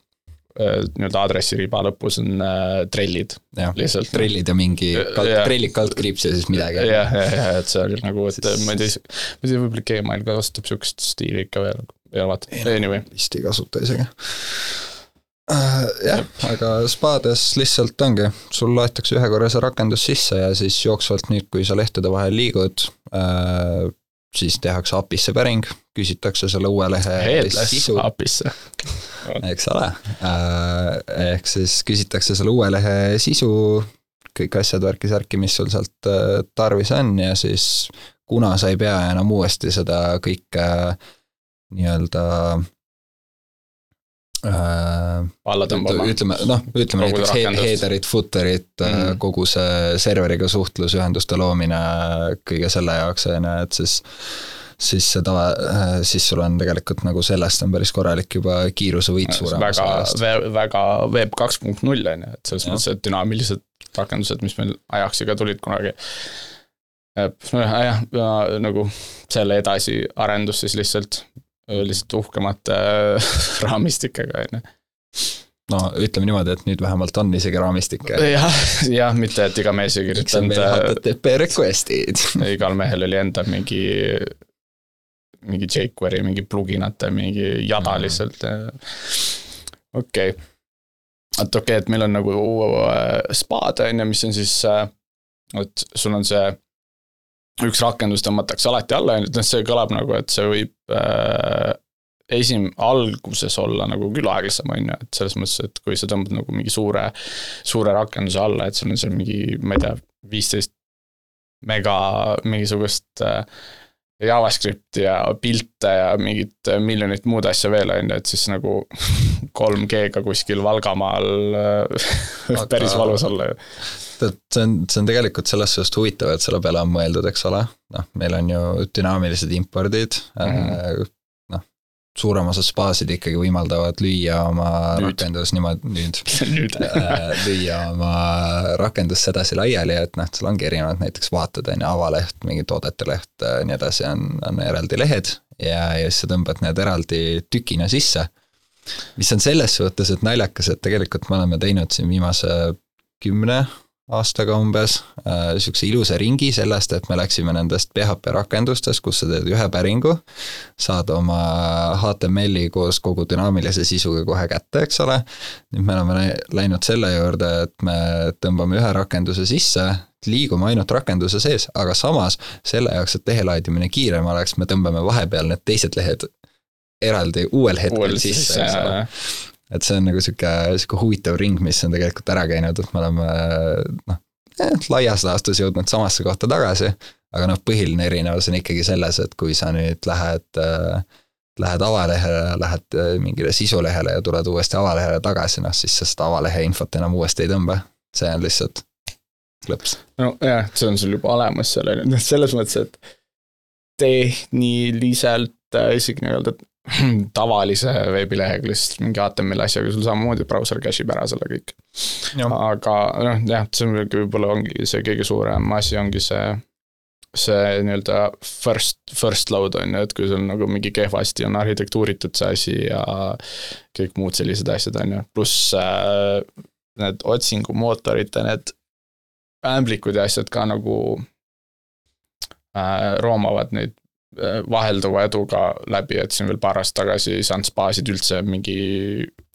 nii-öelda aadressiriba lõpus on äh, trellid lihtsalt. trellid ja mingi kald, trellid kaldkriips ja siis midagi. jah, jah, jah, et see oli nagu, et Siis- ma ei tea, ma ei tea, võib-olla Gmail kasutab siukest stiili ikka veel, ja vaata, anyway. vist ei kasuta isegi. jah, aga spaades lihtsalt ongi, sul loetakse ühe korra see rakendus sisse ja siis jooksvalt nüüd, kui sa lehtede vahel liigud, siis tehakse API-sse päring, küsitakse selle uue lehe sisu, API-sse. eks ole. ehk siis küsitakse selle uue lehe sisu, kõik asjad värki-särki, mis sul sealt äh, tarvis on ja siis kuna sa ei pea enam uuesti seda kõike nii-öelda äh, ütleme noh, ütleme näiteks he- rakendust. header'it, footer'it mm. -hmm. kogu see serveriga suhtlus, ühenduste loomine, kõige selle jaoks, on ju, et siis siis seda, siis sul on tegelikult nagu sellest on päris korralik juba kiirusevõit suurem väga, väga Web kaks punkt null on ju, et selles Jah. mõttes, et dünaamilised rakendused, mis meil Ajaxiga tulid kunagi. nojah, jah, ja nagu selle edasiarendus siis lihtsalt, lihtsalt uhkemate [LAUGHS] raamistikega on ju. no ütleme niimoodi, et nüüd vähemalt on isegi raamistikke. jah, jah, mitte et iga mees ei kirjutanud äh, HTTP request'id. [LAUGHS] igal mehel oli enda mingi, mingi jQuery mingi pluginate mingi jada Mhm. lihtsalt. okei, et okei okay,, et meil on nagu äh, spaad on ju, mis on siis, et sul on see üks rakendus tõmmatakse alati alla, et noh, see kõlab nagu, et see võib äh, esim-, alguses olla nagu küll aeglasem, on ju, et selles mõttes, et kui sa tõmbad nagu mingi suure, suure rakenduse alla, et sul on seal mingi, ma ei tea, viisteist mega mingisugust äh, JavaScripti ja pilte ja mingit äh, miljonit muud asja veel, on ju, et siis nagu [LAUGHS] 3G-ga kuskil Valgamaal äh, [LAUGHS] Aga- päris valus olla ju. tead, see on, see on tegelikult selles suhtes huvitav, et selle peale on mõeldud, eks ole, noh, meil on ju dünaamilised impordid mm. -hmm. noh, suurem osa spaasid ikkagi võimaldavad lüüa oma Nüüd. rakendus niimoodi, nüüd [LAUGHS] nüüd äh, lüüa oma rakendust sedasi laiali, et noh, seal ongi erinevad näiteks vaated on ju, avaleht, mingi toodete leht, nii edasi on, on eraldi lehed ja, ja siis sa tõmbad need eraldi tükina sisse. mis on selles suhtes, et naljakas, et tegelikult me oleme teinud siin viimase kümne aastaga umbes äh, sihukese ilusa ringi sellest, et me läksime nendest PHP rakendustest, kus sa teed ühe päringu, saad oma HTML-i koos kogu dünaamilise sisuga kohe kätte, eks ole. nüüd me oleme läinud selle juurde, et me tõmbame ühe rakenduse sisse, liigume ainult rakenduse sees, aga samas selle jaoks, et lehe laadimine kiirem oleks, me tõmbame vahepeal need teised lehed eraldi uuel hetkel uuel sisse, eks ole et see on nagu sihuke, sihuke huvitav ring, mis on tegelikult ära käinud, et me oleme noh eh,, laias laastus jõudnud samasse kohta tagasi. aga noh, põhiline erinevus on ikkagi selles, et kui sa nüüd lähed äh, lähed avalehele, lähed äh, mingile sisulehele ja tuled uuesti avalehele tagasi, noh siis sa seda avalehe infot enam uuesti ei tõmba. see on lihtsalt klõps. nojah, see on sul juba olemas seal on ju, noh selles mõttes, et tehniliselt äh, isegi nii-öelda [LAUGHS] tavalise veebilehekülje, siis mingi HTML-i asjaga sul samamoodi brauser cache ib ära selle kõik. aga noh, jah, see on võib-olla ongi see kõige suurem asi, ongi see, see nii-öelda first, first load on ju, et kui sul nagu mingi kehvasti on arhitektuuritud see asi ja kõik muud sellised asjad, on ju, pluss äh, need otsingumootorite, need ämblikud ja asjad ka nagu äh, roomavad neid vahelduva eduga läbi, et siin veel paar aastat tagasi ei saanud spaasid üldse mingi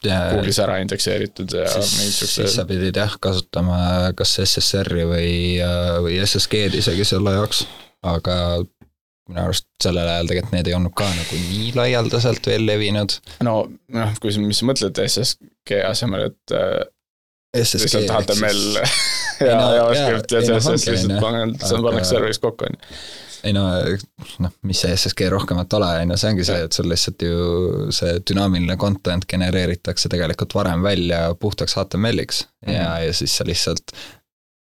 Google'is ära indekseeritud ja mingid siuksed. siis sa pidid jah kasutama kas SSR-i või, äh, või SSG-d isegi selle jaoks, aga minu arust sellel ajal tegelikult need ei olnud ka nagu nii laialdaselt veel levinud. no noh, kui sa, mis sa mõtled SSG asemel, et äh, SSG lihtsalt HTML ja JavaScript ja CSS lihtsalt pannakse serveris kokku, on ju ei no noh, mis see SSG rohkemat ole, on ju, see ongi see, et sul lihtsalt ju see dünaamiline content genereeritakse tegelikult varem välja puhtaks HTML-iks mm -hmm. ja, ja siis sa lihtsalt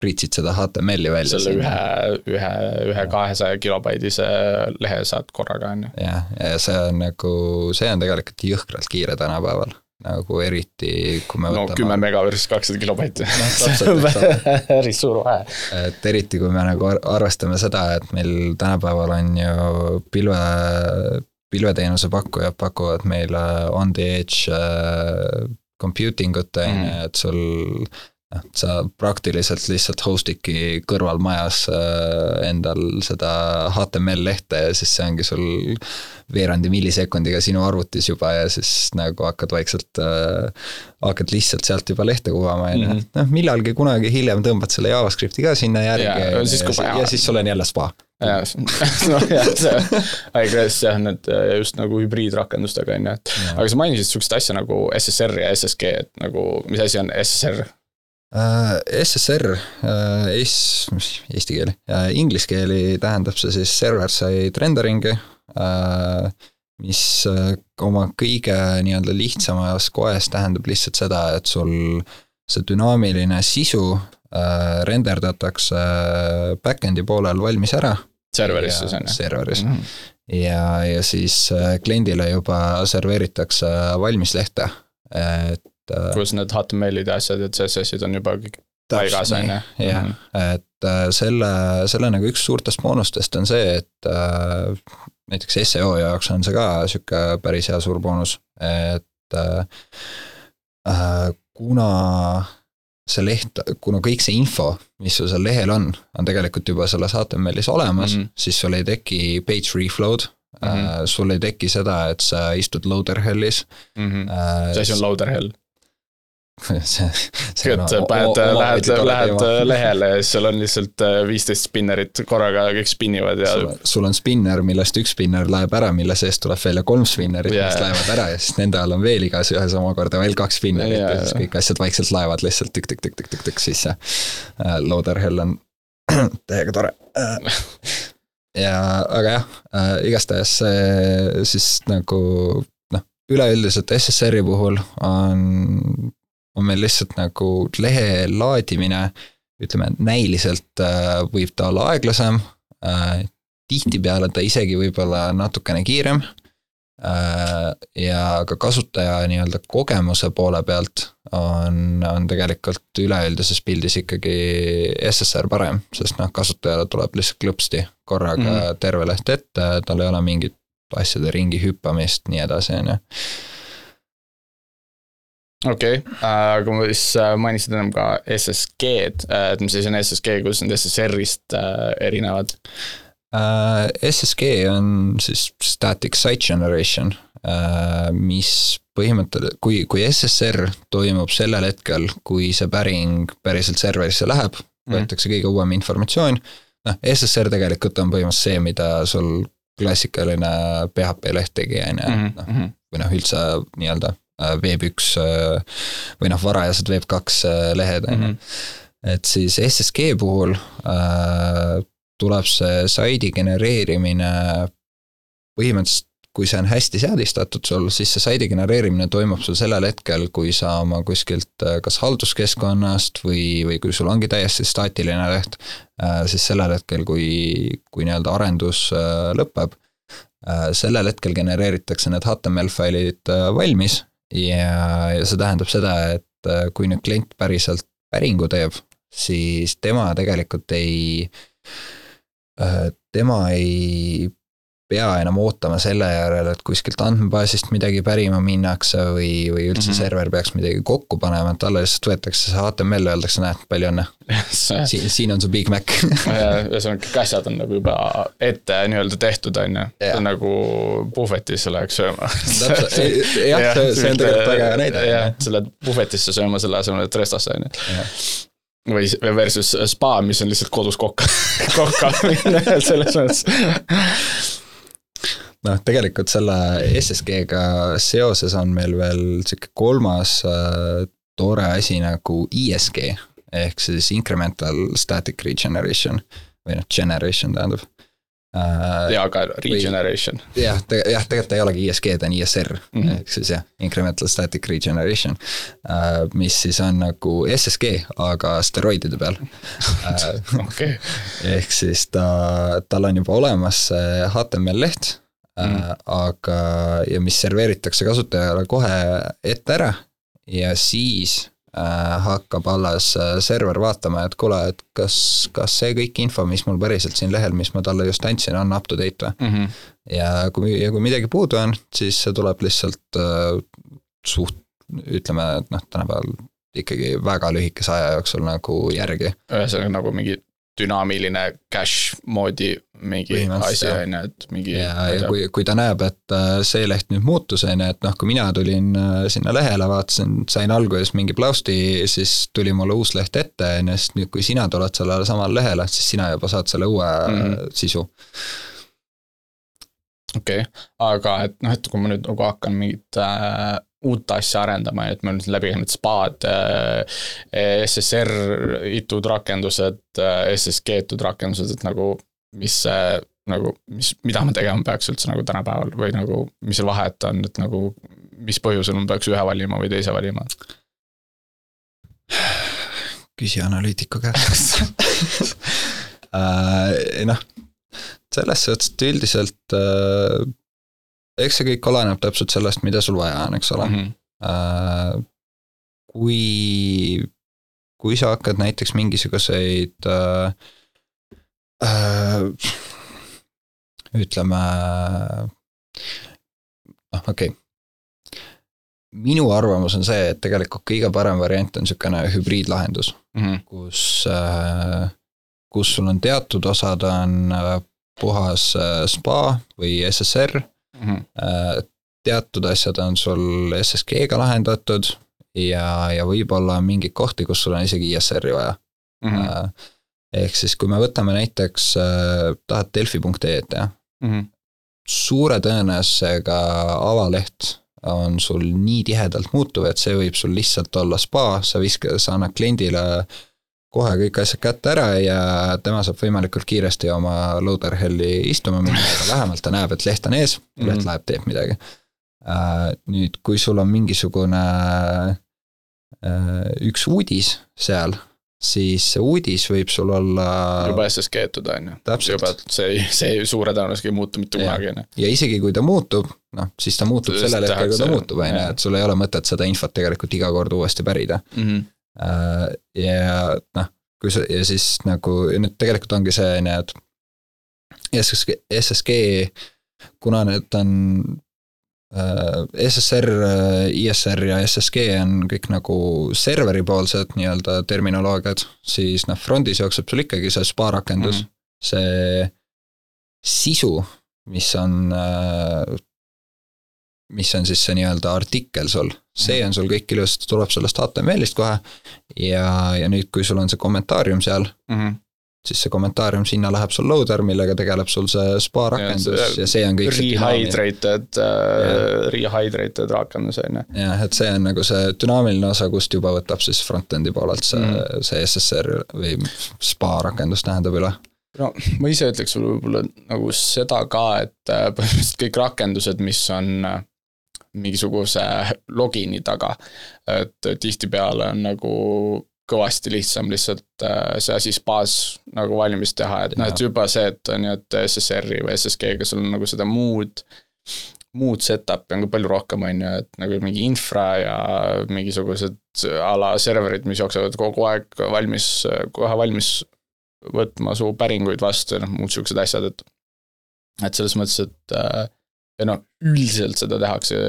pritsid seda HTML-i välja. selle ühe, ühe, ühe kahesaja kilobaidise lehe saad korraga, on ju. jah, ja see on nagu, see on tegelikult jõhkralt kiire tänapäeval nagu eriti, kui me no võtame... kümme mega versus kakssada kilobaiti no,. see on [LAUGHS] päris suur vahe. et eriti, kui me nagu arvestame seda, et meil tänapäeval on ju pilve, pilveteenuse pakkujad pakuvad meile on the edge äh, computing ut, on ju, et sul noh, sa praktiliselt lihtsalt host'idki kõrvalmajas äh, endal seda HTML lehte ja siis see ongi sul veerandi millisekundiga sinu arvutis juba ja siis nagu hakkad vaikselt äh,, hakkad lihtsalt sealt juba lehte kuvama, on ju. Mhm. noh, millalgi kunagi hiljem tõmbad selle JavaScripti ka sinna järgi ja, ja, siis, ja, ja siis sul on jälle spa. jah, noh jah, see, [LAUGHS] iGress jah, need äh, just nagu hübriidrakendustega on ju, et aga sa mainisid sihukest asja nagu SSR ja SSG, et nagu mis asi on SSR? Äh, SSR, äh, S, mis eesti keeli, inglise keeli tähendab see siis server-side rendering'i, äh, mis oma kõige nii-öelda lihtsamas koes tähendab lihtsalt seda, et sul see dünaamiline sisu renderdatakse back-end'i poolel valmis ära. serveris siis on ju? serveris mm. -hmm. ja, ja siis kliendile juba serveeritakse valmis lehte, et. Kus need HTML-id ja asjad ja CSS-id on juba kõik paigas, on ju. jah, mhm. et äh, selle, selle nagu üks suurtest boonustest on see, et äh, näiteks seo jaoks on see ka sihuke päris hea suur boonus, et äh, äh, kuna see leht, kuna kõik see info, mis sul seal lehel on, on tegelikult juba selles HTML-is olemas mm, -hmm. siis sul ei teki page reflow'd mm. -hmm. sul ei teki seda, et sa istud loader hell'is mm. -hmm. mis asi on loader hell? [LAUGHS] see, see et paned, lähed, lähed [LAUGHS] lehele ja siis seal on lihtsalt äh, viisteist spinnerit korraga, kõik spinnivad ja sul, sul on spinner, millest üks spinner laeb ära, mille seest tuleb välja kolm spinnerit yeah., mis laevad ära ja siis nende all on veel igas ühes omakorda veel kaks spinnerit yeah, ja siis kõik asjad vaikselt laevad lihtsalt tükk-tükk-tükk-tükk-tükk sisse. Äh, Loader hell on [CLEARS THROAT] täiega tore. Äh, ja, aga jah, igastahes see siis nagu noh, üleüldiselt SSR-i puhul on on meil lihtsalt nagu lehe laadimine, ütleme näiliselt äh, võib ta olla aeglasem, äh, tihtipeale ta isegi võib-olla natukene kiirem. Äh, ja ka kasutaja nii-öelda kogemuse poole pealt on, on tegelikult üleüldises pildis ikkagi SSR parem, sest noh, kasutajale tuleb lihtsalt klõpsti korraga mm terve leht ette, tal ei ole mingit asjade ringi hüppamist, nii edasi, on ju okei okay., aga ma siis äh, mainisid ennem ka SSG-d, et mis asi on SSG, kuidas need SSR-ist äh, erinevad? Äh, SSG on siis static site generation, mis põhimõtteliselt, kui, kui SSR toimub sellel hetkel, kui see päring päriselt serverisse läheb, võetakse kõige uuem informatsioon, noh, SSR tegelikult on põhimõtteliselt see, mida sul klassikaline PHP leht tegi, on ju, et noh, -hmm. või noh, üldse nii-öelda äh, Web üks äh, või noh, varajased Web kaks äh, lehed, on ju. et siis SSG puhul äh, tuleb see saidi genereerimine põhimõtteliselt kui see on hästi seadistatud sul, siis see saidi genereerimine toimub sul sellel hetkel, kui sa oma kuskilt äh, kas halduskeskkonnast või, või kui sul ongi täiesti staatiline leht, siis sellel hetkel, kui, kui nii-öelda arendus äh, lõpeb, sellel hetkel genereeritakse need HTML failid äh, valmis ja, ja see tähendab seda, et äh, kui nüüd klient päriselt päringu teeb, siis tema tegelikult ei, tema ei pea enam ootama selle järel, et kuskilt andmebaasist midagi pärima minnakse või, või üldse mm. -hmm. server peaks midagi kokku panema, et talle lihtsalt võetakse see HTML, öeldakse, näed, palju õnne, siin, siin on su Big Mac [LAUGHS] ühesõnaga, kõik asjad on nagu juba ette nii-öelda tehtud, on ju, see on nagu puhvetisse läheks sööma. Täpselt, [LAUGHS] jah, see- see on tegelikult väga hea näide. jah, sa lähed puhvetisse sööma selle asemel, et restasse, on ju või versus spa, mis on lihtsalt kodus kokka, [LAUGHS] kokka minna selles mõttes. noh, tegelikult selle SSG-ga seoses on meil veel sihuke kolmas äh, tore asi nagu ISG ehk siis incremental static regeneration või noh, generation tähendab äh,. ja ka regeneration. jah, jah, tegelikult ta ei olegi ISG, ta on ISR mm. -hmm. ehk siis jah, incremental static regeneration äh,, mis siis on nagu SSG, aga steroidide peal [LAUGHS] äh,. okei, ehk siis ta, tal on juba olemas see HTML leht mm. Äh,, aga, ja mis serveeritakse kasutajale kohe ette ära ja siis äh, hakkab alles äh, server vaatama, et kuule, et kas, kas see kõik info, mis mul päriselt siin lehel, mis ma talle just andsin, on up to date või. Mhm. ja kui, ja kui midagi puudu on, siis see tuleb lihtsalt äh, suht, ütleme, et noh, tänapäeval ikkagi väga lühikese aja jooksul nagu järgi ühesõnaga nagu mingi dünaamiline cache moodi mingi asi on ju, et mingi. ja, ja kui, kui ta näeb, et äh, see leht nüüd muutus, on ju, et noh, kui mina tulin äh, sinna lehele, vaatasin, sain alguses mingi plausti, siis tuli mulle uus leht ette, on ju, sest nüüd, kui sina tuled sellele samale lehele, siis sina juba saad selle uue mm. -hmm. sisu. okei okay., aga et noh, et kui ma nüüd nagu hakkan mingit äh, uut asja arendama, et ma nüüd läbi käinud spaad äh,, SSR itud rakendused äh,, SSG itud rakendused, et nagu mis see nagu, mis, mida ma tegema peaks üldse nagu tänapäeval või nagu, mis seal vahet on, et nagu mis põhjusel ma peaks ühe valima või teise valima? küsi analüütiku käest [LAUGHS] äh,. noh, selles suhtes, et üldiselt äh, eks see kõik oleneb täpselt sellest, mida sul vaja on, eks ole Mhm. Äh, kui, kui sa hakkad näiteks mingisuguseid äh, äh, ütleme, noh, okei okay. minu arvamus on see, et tegelikult kõige parem variant on niisugune hübriidlahendus, Mhm. kus, kus sul on teatud osad on äh, puhas äh, spa või SSR Mhm. Äh, teatud asjad on sul SSG-ga lahendatud ja, ja võib-olla on mingeid kohti, kus sul on isegi ISR-i vaja mm.. ehk siis, kui me võtame näiteks, tahad delfi.ee-d jah, Mhm. suure tõenäosusega avaleht on sul nii tihedalt muutuv, et see võib sul lihtsalt olla spa, sa viskad, sa annad kliendile kohe kõik asjad kätte ära ja tema saab võimalikult kiiresti oma loader hell'i istuma minna, aga vähemalt ta näeb, et leht on ees, leht Mhm. läheb, teeb midagi. nüüd, kui sul on mingisugune äh, üks uudis seal, siis see uudis võib sul olla juba SSG etud on ju. Täpselt. juba, see, see suure tõenäosusega ei muutu mitte kunagi on ju. ja isegi kui ta muutub, noh, siis ta muutub sellel hetkel, kui ta muutub, on ju, et sul ei ole mõtet seda infot tegelikult iga kord uuesti pärida. Äh, ja noh, kui sa ja siis nagu ja nüüd tegelikult ongi see on ju, et SSG, SSG, kuna need on SSR, ISR ja SSG on kõik nagu serveripoolsed nii-öelda terminoloogiad, siis noh, front'is jookseb sul ikkagi see spa rakendus mm, -hmm. see sisu, mis on, mis on siis see nii-öelda artikkel sul, see on sul kõik ilusasti, tuleb sellest HTML-ist kohe. Ja, ja nüüd, kui sul on see kommentaarium seal mm, -hmm siis see kommentaarium sinna läheb sul loader, millega tegeleb sul see spa rakendus ja see, ja see on kõik rehydrated uh,, rehydrated rakendus on ju. jah, et see on nagu see dünaamiline osa, kust juba võtab siis front-end'i poolelt see mm., see SSR või spa rakendus tähendab üle. No ma ise ütleks sulle võib-olla nagu seda ka, et äh, põhimõtteliselt kõik rakendused, mis on äh, mingisuguse login'i taga, et tihtipeale on nagu kõvasti lihtsam lihtsalt äh, see asi spaas nagu valmis teha, et noh, et juba see, et on ju, et SSR-i või SSG-ga sul on nagu seda muud, muud setup'i on ka palju rohkem, on ju, et nagu mingi infra ja mingisugused a la serverid, mis jooksevad kogu aeg valmis, kohe valmis võtma su päringuid vastu ja noh, muud siuksed asjad, et et selles mõttes, et äh, ja noh, üldiselt seda tehakse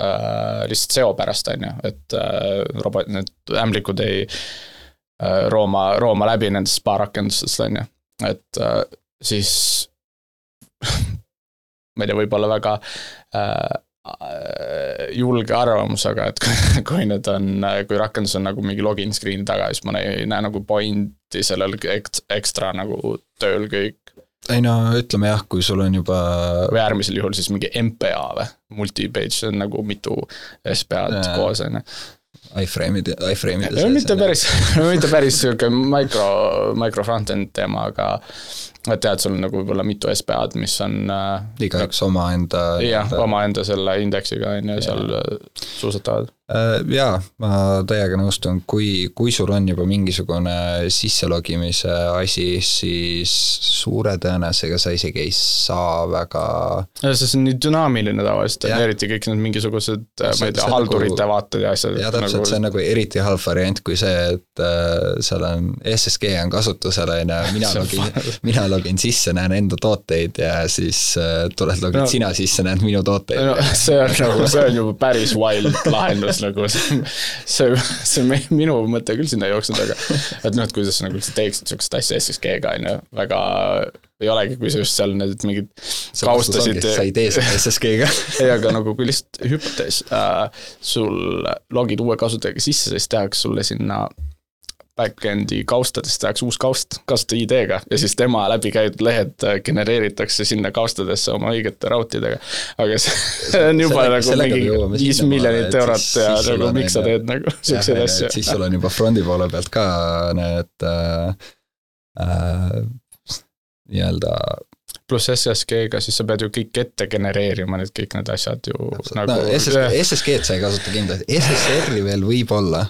äh, lihtsalt seo pärast, on ju, et äh, robot, need ämblikud ei äh, rooma, rooma läbi nendest spa rakendustest, on ju, et äh, siis [LAUGHS] ma ei tea, võib-olla väga äh, julge arvamus, aga et kui, [LAUGHS] kui need on, kui rakendus on nagu mingi login screen'i taga, siis ma ei näe nagu pointi sellel ekstra nagu tööl kõik ei no ütleme jah, kui sul on juba. või äärmisel juhul siis mingi MPA või, multi-page, see on nagu mitu SPA-d koos, on ju iframe'id, iframe'ide sees. mitte päris [LAUGHS] mitte päris sihuke micro, micro front-end teema, aga et et sul on nagu võib-olla mitu SPA-d, mis on äh, igaüks omaenda jah, omaenda selle indeksiga on ju, seal äh, suusatavad. Äh, jaa, ma täiega nõustun, kui, kui sul on juba mingisugune sisselogimise asi, siis suure tõenäosusega sa isegi ei saa väga ja see on nii dünaamiline tavaliselt, eriti kõik need mingisugused, ma ei tea, haldurite nagu, vaated ja asjad. jaa, täpselt nagu..., see on nagu eriti halb variant, kui see, et äh, seal on, SSG on kasutusel, on ju, mina [LAUGHS] login, [LAUGHS] mina login sisse, näen enda tooteid ja siis äh, tuled logid no, sina sisse, näed minu tooteid no,. see on [LAUGHS] nagu, see on juba päris wild lahendus [LAUGHS] nagu, see, see minu mõte küll sinna jooksnud, aga et noh, et kuidas sa nagu üldse teeksid sihukest asja SSG-ga, on ju, väga ei olegi, kui sa just seal need mingid kaustasid. sa ei tee seda SSG-ga [LAUGHS] ei, aga nagu kui lihtsalt hüppates äh, sul logid uue kasutajaga sisse, siis tehakse sulle sinna back-end'i kaustadest tehakse uus kaust kasutaja ID-ga ja siis tema läbi käidud lehed äh, genereeritakse sinna kaustadesse oma õigete rautidega. aga see [LAUGHS] on juba selle, nagu mingi viis miljonit eurot ja siis nagu miks sa teed nagu siukseid asju. siis sul on juba front'i poole pealt ka need äh, äh, nii-öelda pluss SSG-ga, siis sa pead ju kõik ette genereerima, need kõik need asjad ju Täpselt. nagu no, SSG, SSG-d [LAUGHS] sa ei kasuta kindlasti, SSR-i veel võib-olla,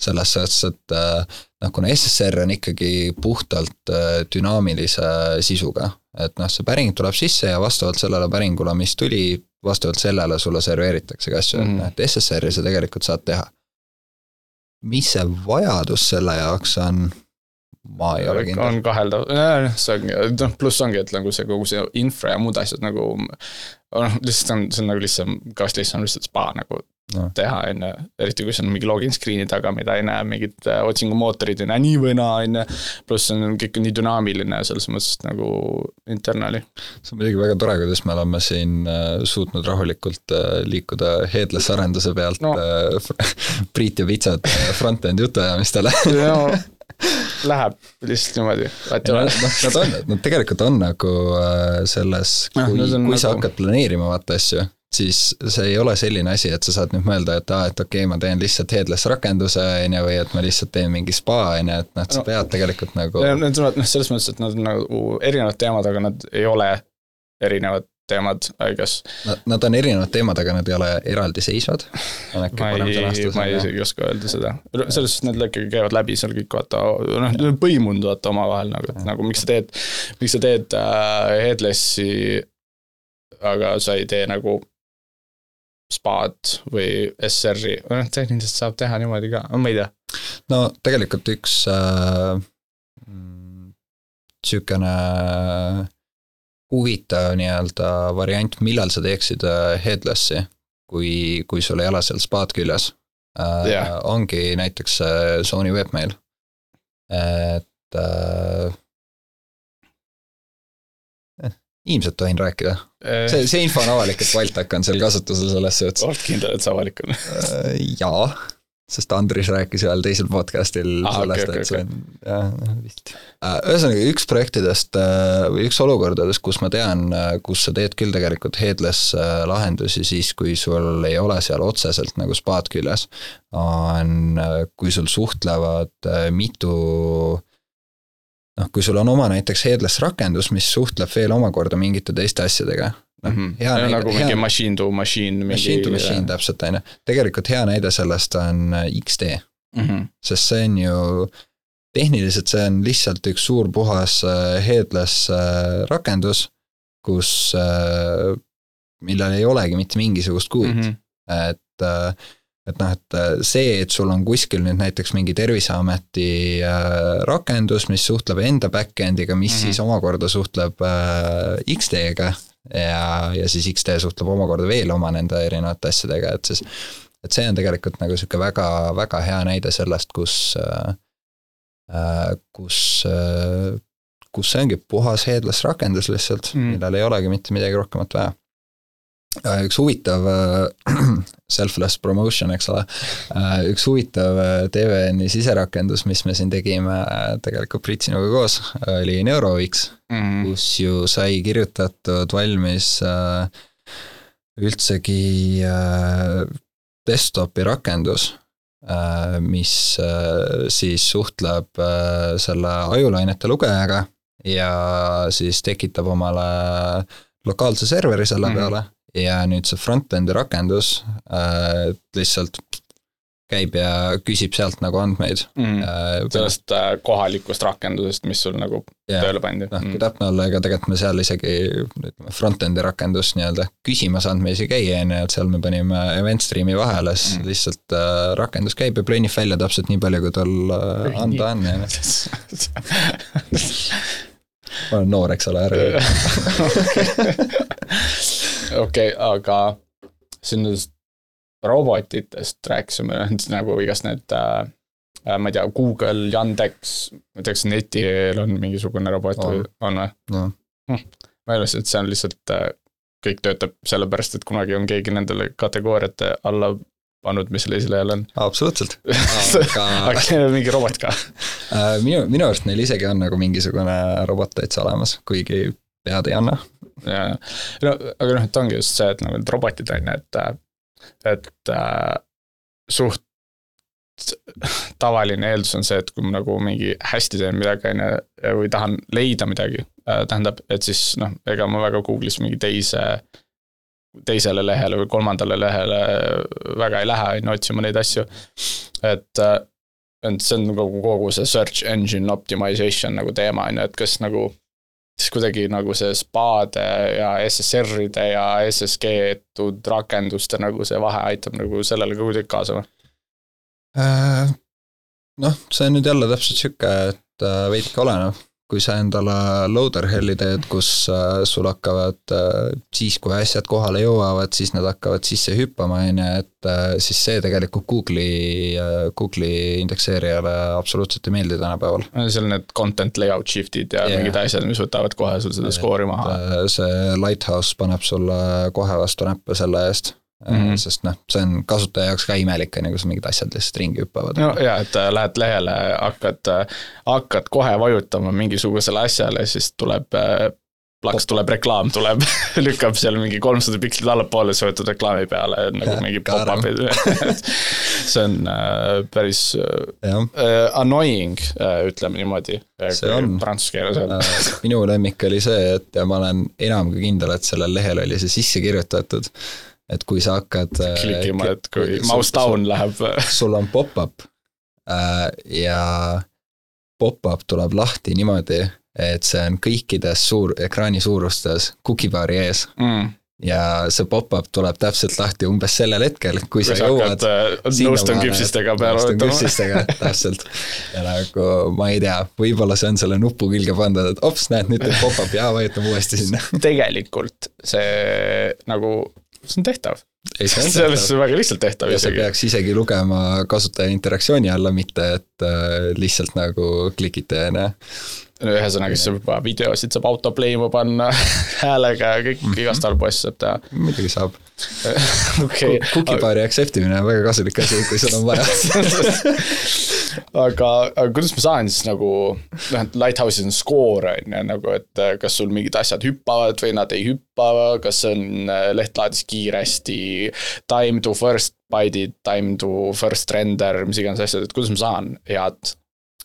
selles suhtes, et äh, noh, kuna SSR on ikkagi puhtalt äh, dünaamilise sisuga, et noh, see päring tuleb sisse ja vastavalt sellele päringule, mis tuli, vastavalt sellele sulle serveeritaksegi asju mm, -hmm. et SSR-i sa tegelikult saad teha. mis see vajadus selle jaoks on, ma ei ole kindel. on kaheldav, see ongi, noh pluss ongi, et nagu see kogu see infra ja muud asjad nagu noh, lihtsalt on, see on nagu lihtsam, kõvasti lihtsam lihtsalt spa nagu no. teha, on ju. eriti kui see on mingi login screen'i taga, mida ei näe, mingid äh, otsingumootorid ei näe nii või naa, on ju. pluss on kõik nii dünaamiline selles mõttes nagu internali. see on muidugi väga tore, kuidas me oleme siin äh, suutnud rahulikult äh, liikuda headless arenduse pealt no. [LAUGHS] Priit ja Pitsat front-end jutuajamistele no [LAUGHS] [LAUGHS] läheb lihtsalt niimoodi, noh, nad on, nad tegelikult on nagu selles, kui, kui nagu... sa hakkad planeerima vaata asju siis see ei ole selline asi, et sa saad nüüd mõelda, et aa, et okei okay,, ma teen lihtsalt headless rakenduse, on ju, või et ma lihtsalt teen mingi spa, on ju, et noh, sa no, pead tegelikult nagu. Need on noh, selles mõttes, et nad on nagu erinevad teemad, aga nad ei ole erinevad teemad, I guess. Nad on erinevad teemad, aga nad ei ole eraldiseisvad. ma ei, ma ei isegi oska öelda seda, selles suhtes nad ikkagi käivad läbi seal kõik vaata, noh, põimunud vaata omavahel nagu, et nagu miks sa teed, miks sa teed äh, headless'i, aga sa ei tee nagu SPA-d või SR-i, noh tehniliselt saab teha niimoodi ka, ma ei tea. no tegelikult üks äh, sihukene huvitav nii-öelda variant, millal sa teeksid äh, headless'i, kui, kui sul ei ole seal spaad küljes äh, Jah. ongi näiteks äh, Sony webmail. et äh, eh, ilmselt tohin rääkida, see, see info on avalik, et Baltac on seal kasutusel selles suhtes oled kindel, et see avalik on? Äh, jaa, sest Andris rääkis ühel teisel podcast'il Ah, sellest okei, et see okei, on, jah, noh, vist. ühesõnaga, üks projektidest äh, või üks olukordadest, kus ma tean, kus sa teed küll tegelikult headless äh, lahendusi siis, kui sul ei ole seal otseselt nagu spaad küljes, on, kui sul suhtlevad äh, mitu noh, kui sul on oma näiteks headless rakendus, mis suhtleb veel omakorda mingite teiste asjadega, noh, Mhm. hea See on näide- nagu hea- mingi machine to machine. Machine to machine täpselt, on ju. tegelikult hea näide sellest on äh, X-tee, mm. -hmm. sest see on ju, tehniliselt see on lihtsalt üks suur puhas äh, headless äh, rakendus, kus, millel ei olegi mitte mingisugust kuud Mm mm, -hmm. -hmm. et et noh, et see, et sul on kuskil nüüd näiteks mingi Terviseameti rakendus, mis suhtleb enda back-end'iga, mis mm. -hmm. siis omakorda suhtleb X-teega ja, ja siis X-tee suhtleb omakorda veel oma nende erinevate asjadega, et siis et see on tegelikult nagu sihuke väga, väga hea näide sellest, kus äh,, kus äh, kus see ongi puhas headless rakendus lihtsalt mm., millel ei olegi mitte midagi rohkemat vaja. Üks huvitav äh, [CLEARS THROAT] selfless promotion, eks ole, üks huvitav äh, TVN-i siserakendus, mis me siin tegime äh, tegelikult Priit sinuga koos, oli Neurowix Mm -hmm. kus ju sai kirjutatud valmis äh, üldsegi äh, desktopi rakendus äh,, mis äh, siis suhtleb äh, selle ajulainete lugejaga ja siis tekitab omale lokaalse serveri selle Mhm. peale ja nüüd see front-end'i rakendus äh, lihtsalt käib ja küsib sealt nagu andmeid Mm. sellest äh, kohalikust rakendusest, mis sul nagu ja, tööle pandi. noh, kui täpne olla, ega tegelikult me seal isegi ütleme, front-end'i rakendust nii-öelda küsimas andmeid ei käi, on ju, et seal me panime event stream'i vahele, siis Mm. lihtsalt äh, rakendus käib ja plönib välja täpselt nii palju, kui tal äh, anda on, on ju. [LAUGHS] ma olen noor, eks ole, ära [LAUGHS] [LAUGHS] okei, aga siin nendest robotitest rääkisime, [LAUGHS] nagu igast need äh, äh, ma ei tea, Google, Yandex, ma ei tea, kas netil on mingisugune robot või On. on või? noh, ma arvasin, et see on lihtsalt äh, kõik töötab sellepärast, et kunagi on keegi nendele kategooriate alla pannud, mis seal esilehel on. absoluutselt. [LAUGHS] aga mingi robot ka. Äh, minu, minu arust neil isegi on nagu mingisugune robot täitsa olemas, kuigi pead ei anna. ja, no aga noh, et ongi just see, et nagu need robotid on ju, et, et äh, suht tavaline eeldus on see, et kui ma nagu mingi hästi teen midagi, on ju, või tahan leida midagi, tähendab, et siis noh, ega ma väga Google'is mingi teise, teisele lehele või kolmandale lehele väga ei lähe, on ju, otsima neid asju. et, et see on nagu kogu see search engine optimization nagu teema, on ju, et kas nagu siis kuidagi nagu see spaade ja SSR-ide ja SSG-tud rakenduste nagu see vahe aitab nagu sellele ka kuidagi kaasa või? Äh, noh, see on nüüd jälle täpselt sihuke, et äh, veidike oleneb, kui sa endale loader hell'i teed, kus äh, sul hakkavad äh, siis, kui asjad kohale jõuavad, siis nad hakkavad sisse hüppama, on ju, et äh, siis see tegelikult Google'i Google'i indekseerijale absoluutselt ei meeldi tänapäeval. seal need content layout shift'id ja yeah. mingid asjad, mis võtavad kohe sul seda skoori maha. See Lighthouse paneb sulle kohe vastu näppe selle eest mm. -hmm. sest noh, see on kasutaja jaoks ka imelik, on ju, kus mingid asjad lihtsalt ringi hüppavad. no jaa, et äh, lähed lehele, hakkad, hakkad kohe vajutama mingisugusele asjale, siis tuleb äh, plaks tuleb reklaam, tuleb [LAUGHS] lükkab seal mingi kolmsada pikslit allapoole, sa võtad reklaami peale nagu Ja, [LAUGHS] mingi pop-up'id [LAUGHS] see on äh, päris äh, äh, annoying äh,, ütleme niimoodi. See on. Prantsuse keeles öelda. Äh, minu lemmik oli see, et ma olen enam kui kindel, et sellel lehel oli see sisse kirjutatud, et kui sa hakkad äh, klikima, et kui mouse down läheb. sul on pop-up äh, ja pop-up tuleb lahti niimoodi, et see on kõikides suur, ekraani suurustes cookie bar'i ees. mm. ja see pop-up tuleb täpselt lahti umbes sellel hetkel, kui sa jõuad. äh, nõustun küpsistega peale nõustun küpsistega, [LAUGHS] täpselt. ja nagu ma ei tea, võib-olla see on selle nupu külge pandud, et ops, näed, nüüd teeb pop-up ja vajutame uuesti sinna. tegelikult see nagu, see on tehtav. selles on [LAUGHS] väga lihtsalt tehtav ja isegi. peaks isegi lugema kasutaja interaktsiooni alla, mitte et äh, lihtsalt nagu klikite, on ju ühesõnaga, siis juba videosid saab autoplay ima panna [LAUGHS] häälega ja kõik mm -hmm. igast halbu asju saab teha. muidugi saab [LAUGHS] okay.. Cookiebar'i accept imine on väga kasulik asi, kui sul on vaja aga, aga kuidas ma saan siis nagu, noh, et Lighthouse'is on skoor, on ju, nagu et äh, kas sul mingid asjad hüppavad või nad ei hüppa, kas on äh, leht laadis kiiresti, time to first byte'id, time to first render, mis iganes asjad, et kuidas ma saan head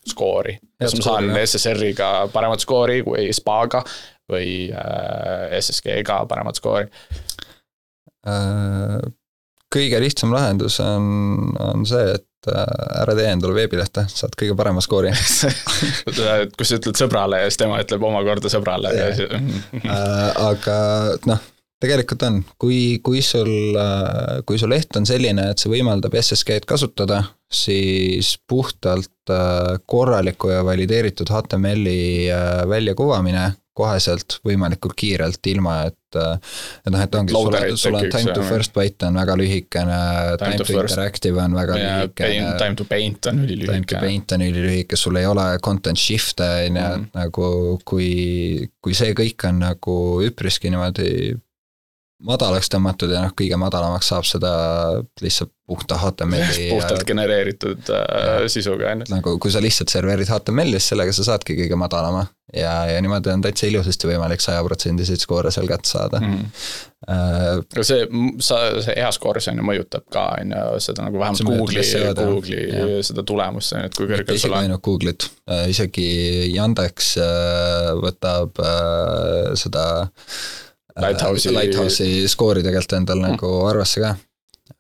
skoori. kas ma saan SSR-iga paremat skoori kui SPA-ga või äh, SSG-ga paremat skoori kõige lihtsam lahendus on, on see, et ära tee endale veebilehte, saad kõige parema skoori. [LAUGHS] Et kui sa ütled sõbrale ja siis tema ütleb omakorda sõbrale. Siis [LAUGHS] äh, aga noh, tegelikult on, kui, kui sul, äh, kui su leht on selline, et see võimaldab SSG-d kasutada, siis puhtalt äh, korraliku ja valideeritud HTML-i äh, väljakuvamine koheselt võimalikult kiirelt, ilma et, äh, et noh, et ongi, sul on, sul on time to first byte on väga lühikene, time to interactive on väga lühikene. Time to paint on ülilühike. Time to paint on ülilühike, sul ei ole content shift'e on ju, et mhm. nagu kui, kui see kõik on nagu üpriski niimoodi madalaks tõmmatud ja noh, kõige madalamaks saab seda lihtsalt puhta HTML-i. [LAUGHS] puhtalt genereeritud äh, sisuga, on ju. nagu kui sa lihtsalt serverid HTML-is, sellega sa saadki kõige madalama. ja, ja niimoodi on täitsa ilusasti võimalik sajaprotsendiseid skoore seal kätte saada mm. Uh, aga see, sa, see hea skoor, see on ju mõjutab ka, on ju, seda nagu vähemalt Google'i, Google'i seda tulemust, on ju, et kui kõrgel sul on. isegi ainult Google'it uh,, isegi Yandex uh, võtab uh, seda Lighthouse'i. Lighthouse'i skoori tegelikult endal mm. nagu arvesse ka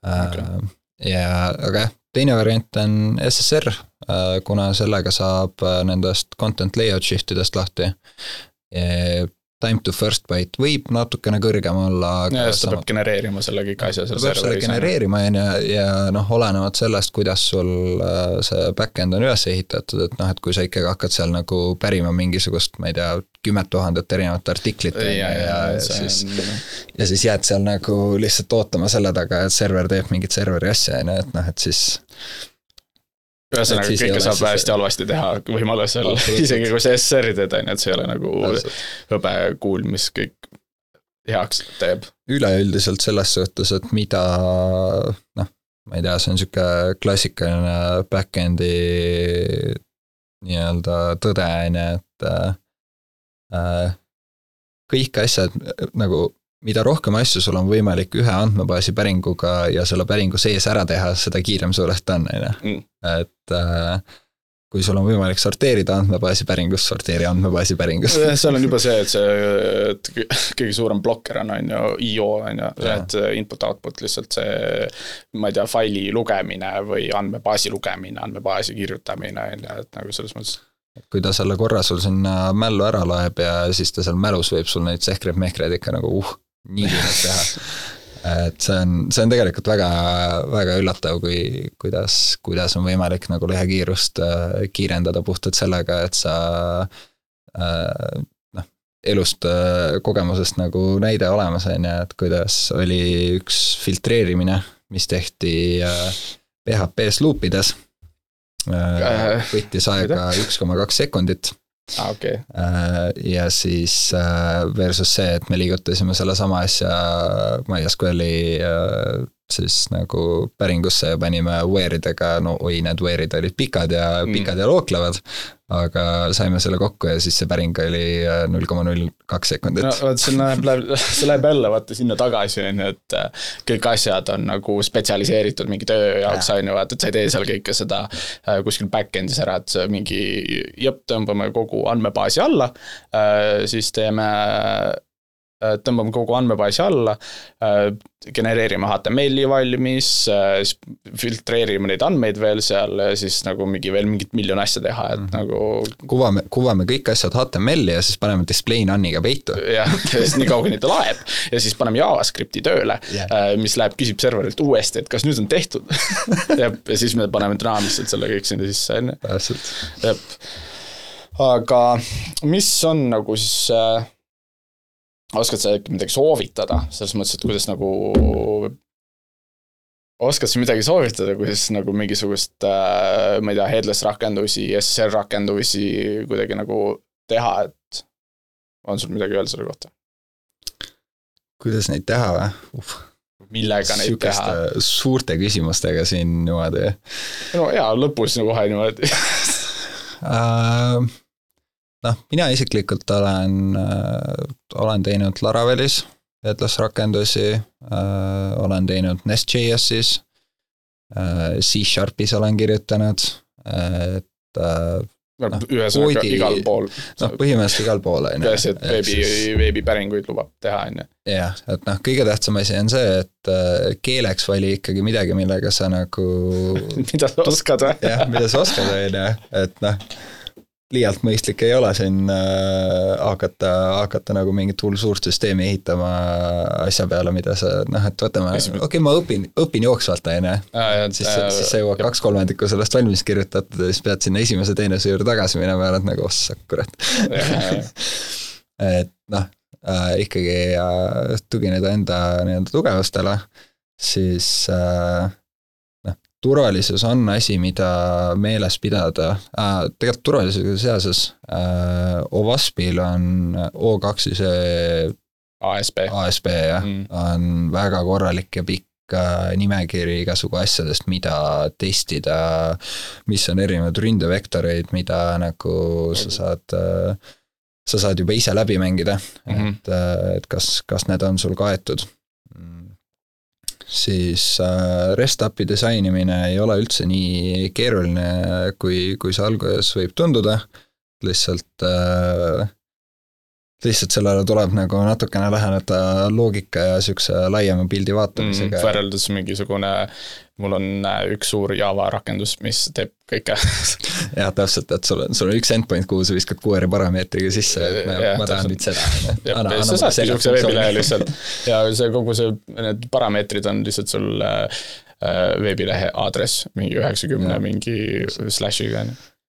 okay.. Äh, ja, aga jah, teine variant on SSR, äh, kuna sellega saab äh, nendest content layout shift idest lahti time to first byte võib natukene kõrgem olla. ja just, ta peab genereerima selle kõik asja seal serveris. selle genereerima, on ju, ja noh, olenevalt sellest, kuidas sul äh, see back-end on üles ehitatud, et noh, et kui sa ikkagi hakkad seal nagu pärima mingisugust, ma ei tea, kümmet tuhandet erinevat artiklit, ju, ja, ja, ja siis on... ja siis jääd seal nagu lihtsalt ootama selle taga, et server teeb mingit serveri asja, on ju, et noh, et siis ühesõnaga, kõike saab hästi halvasti teha võimalusel, isegi kui sa SR-i teed, on ju, et see ei ole nagu hõbekuul, mis kõik heaks teeb. üleüldiselt selles suhtes, et mida noh, ma ei tea, see on sihuke klassikaline back-end'i nii-öelda tõde, on ju, et äh, kõik asjad nagu mida rohkem asju sul on võimalik ühe andmebaasi päringuga ja selle päringu sees ära teha, seda kiirem su leht on, on ju. Mm. et äh, kui sul on võimalik sorteerida andmebaasi päringust, sorteeri andmebaasi päringust. seal on juba see, et see, kõige suurem blokker on, on ju, IO on ju, et input-output lihtsalt see, ma ei tea, faili lugemine või andmebaasi lugemine, andmebaasi kirjutamine, on ju, et nagu selles mõttes et kui ta selle korra sul sinna mällu ära loeb ja siis ta seal mälus võib sul neid sehkreid-mehkreid ikka nagu uh, nii kiirelt teha. et see on, see on tegelikult väga, väga üllatav, kui, kuidas, kuidas on võimalik nagu lehekiirust äh, kiirendada puhtalt sellega, et sa äh, noh, elust äh, kogemusest nagu näide olemas, on ju, et kuidas oli üks filtreerimine, mis tehti PHP-s luupides. võttis aega üks koma kaks sekundit. Okay. Äh, ja siis äh, versus see, et me liigutasime sellesama asja MySQL-i siis nagu päringusse ja panime where idega, no oi, need where'id olid pikad ja mm. pikad ja looklevad aga saime selle kokku ja siis see päring oli äh, null koma null kaks sekundit. no vot, see läheb, läheb, [LAUGHS] see läheb jälle vaata sinna tagasi, on ju, et äh, kõik asjad on nagu spetsialiseeritud mingi töö jaoks, on ju, vaata, et sa ei tee seal kõike seda äh, kuskil back-end'is ära, et mingi jõpp, tõmbame kogu andmebaasi alla, siis teeme tõmbame kogu andmebaasi alla, äh, genereerime HTML-i valmis, siis filtreerime neid andmeid veel seal ja siis nagu mingi veel mingit miljon asja teha, et mm -hmm. nagu kuvame, kuvame kõik asjad HTML-i ja siis paneme display none'iga peitu. jah, ja siis nii kaua, kuni ta laeb ja siis paneme JavaScripti tööle yeah., mis läheb, küsib serverilt uuesti, et kas nüüd on tehtud [LAUGHS] ja, ja siis me paneme dünaamiliselt selle kõik sinna sisse, on ju. täpselt. jah aga mis on nagu siis äh,, oskad sa äkki midagi soovitada, selles mõttes, et kuidas nagu oskad sa midagi soovitada, kuidas nagu mingisugust äh,, ma ei tea, headless rakendusi, SSR rakendusi kuidagi nagu teha, et on sul midagi öelda selle kohta? kuidas neid teha või uh.? millega neid teha? suurte küsimustega siin niimoodi. no jaa, lõpus nagu kohe niimoodi uh, noh, mina isiklikult olen äh,, olen teinud Laravelis headless-rakendusi äh,, olen teinud Nest.js-is äh,, C-Sharpis olen kirjutanud, et äh, no, ühesõnaga igal pool. noh, põhimõtteliselt igal pool, on ju. peaasi, et veebi siis..., veebipäringuid lubab teha, on ju. jah, et noh, kõige tähtsam asi on see, et äh, keeleks vali ikkagi midagi, millega sa nagu [LAUGHS] mida sa oskad või? jah, mida sa oskad, on ju, et noh liialt mõistlik ei ole siin äh, hakata, hakata nagu mingit hull suurt süsteemi ehitama asja peale, mida sa noh, et võtame, okei okay,, ma õpin, õpin jooksvalt, on ju. siis, siis sa jõuad kaks kolmandikku sellest valmis kirjutatud ja siis pead sinna esimese teenuse juurde tagasi minema ja oled nagu, ossa kurat. [LAUGHS] Et noh äh,, ikkagi äh, tugineda enda nii-öelda tugevustele, siis äh, turvalisus on asi, mida meeles pidada. Äh,, tegelikult turvalisusega seoses äh, Ovaspil on O2 see ASB, ASB jah. Mm., on väga korralik ja pikk nimekiri igasugu asjadest, mida testida, mis on erinevaid ründevektoreid, mida nagu sa saad sa saad juba ise läbi mängida. Mm, -hmm. et, et kas, kas need on sul kaetud siis äh, REST-APi disainimine ei ole üldse nii keeruline, kui, kui see alguses võib tunduda, lihtsalt äh, lihtsalt sellele tuleb nagu natukene läheneda loogika ja niisuguse laiema pildi vaatamisega mm,. võrreldes mingisugune, mul on äh, üks suur Java rakendus, mis teeb kõike [LAUGHS] jah, täpselt, et sul on, sul on üks endpoint, kuhu sa viskad QR-i parameetriga sisse, et ma, ja, ma tahan nüüd seda, [LAUGHS] ju. sa saadki niisuguse veebilehe lihtsalt ja see kogu see, need parameetrid on lihtsalt sul äh, äh veebilehe aadress, mingi üheksakümne mingi ju.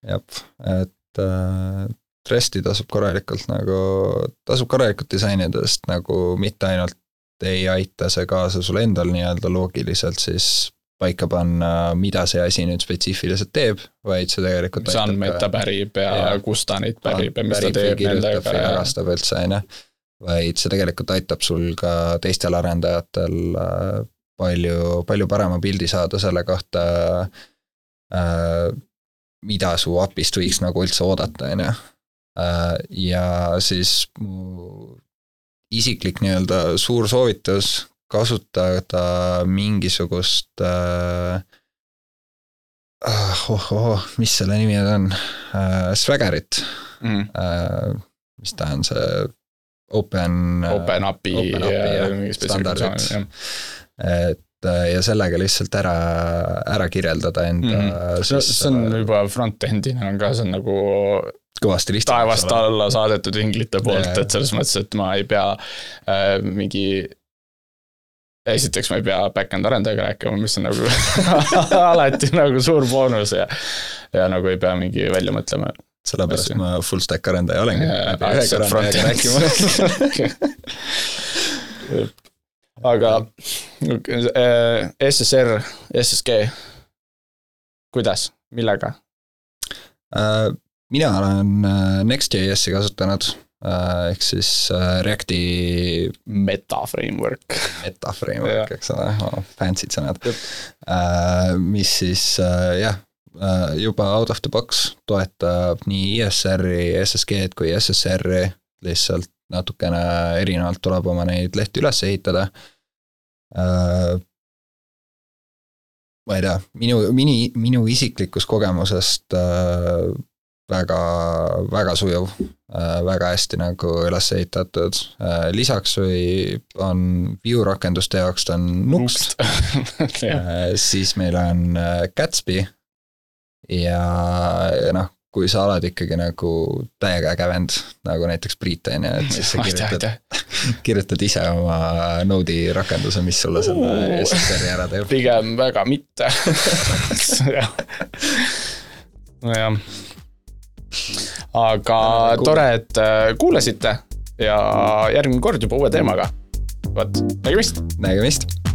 jah, et äh, Resti tasub korralikult nagu, tasub korralikult disainida, sest nagu mitte ainult ei aita see kaasa sul endal nii-öelda loogiliselt siis paika panna, mida see asi nüüd spetsiifiliselt teeb, vaid see tegelikult mis andmeid ta pärib ja, ja kus ta neid pärib ja mis ta teeb nendega ja jagastab üldse, on ju. vaid see tegelikult aitab sul ka teistel arendajatel äh, palju, palju parema pildi saada selle kohta, äh, mida su API-st võiks nagu üldse oodata, on ju ja siis mu isiklik nii-öelda suur soovitus kasutada mingisugust äh, oh, oh, mis selle nimi on äh,, Swaggerit mm. äh,. mis ta on, see open. Open API, et äh, ja sellega lihtsalt ära, ära kirjeldada enda mm. -hmm. see, see on juba front-end'ina on ka, see on nagu kõvasti lihtsam. taevast alla saadetud inglite poolt, et selles mõttes, et ma ei pea äh, mingi esiteks ma ei pea back-end arendajaga rääkima, mis on nagu [LAUGHS] alati nagu suur boonus ja, ja nagu ei pea mingi välja mõtlema. sellepärast ma full stack arendaja olengi. [LAUGHS] aga äh, SSR, SSG, kuidas, millega uh,? Mina olen äh, Next.js-i kasutanud, äh, ehk siis äh, Reacti meta framework. meta framework, eks ole oh,, fancy'd sõnad. mis siis jah, juba out of the box toetab nii ISR-i, SSG-d kui SSR-i, lihtsalt natukene erinevalt tuleb oma neid lehti üles ehitada ma ei tea, minu, mini, minu isiklikust kogemusest väga, väga sujuv, väga hästi nagu üles ehitatud. lisaks või on view rakenduste jaoks ta on Nuxt [LAUGHS] siis meil on Gatsby. Ja, ja noh, kui sa oled ikkagi nagu täiega äge vend, nagu näiteks Priit on ju, et siis sa kirjutad, [LAUGHS] kirjutad ise oma Node'i rakenduse, mis sulle selle SSR-i ära teeb. pigem väga mitte. [LAUGHS] Nojah. Aga tore, et äh, kuulasite ja järgmine kord juba uue teemaga. vot, nägemist. nägemist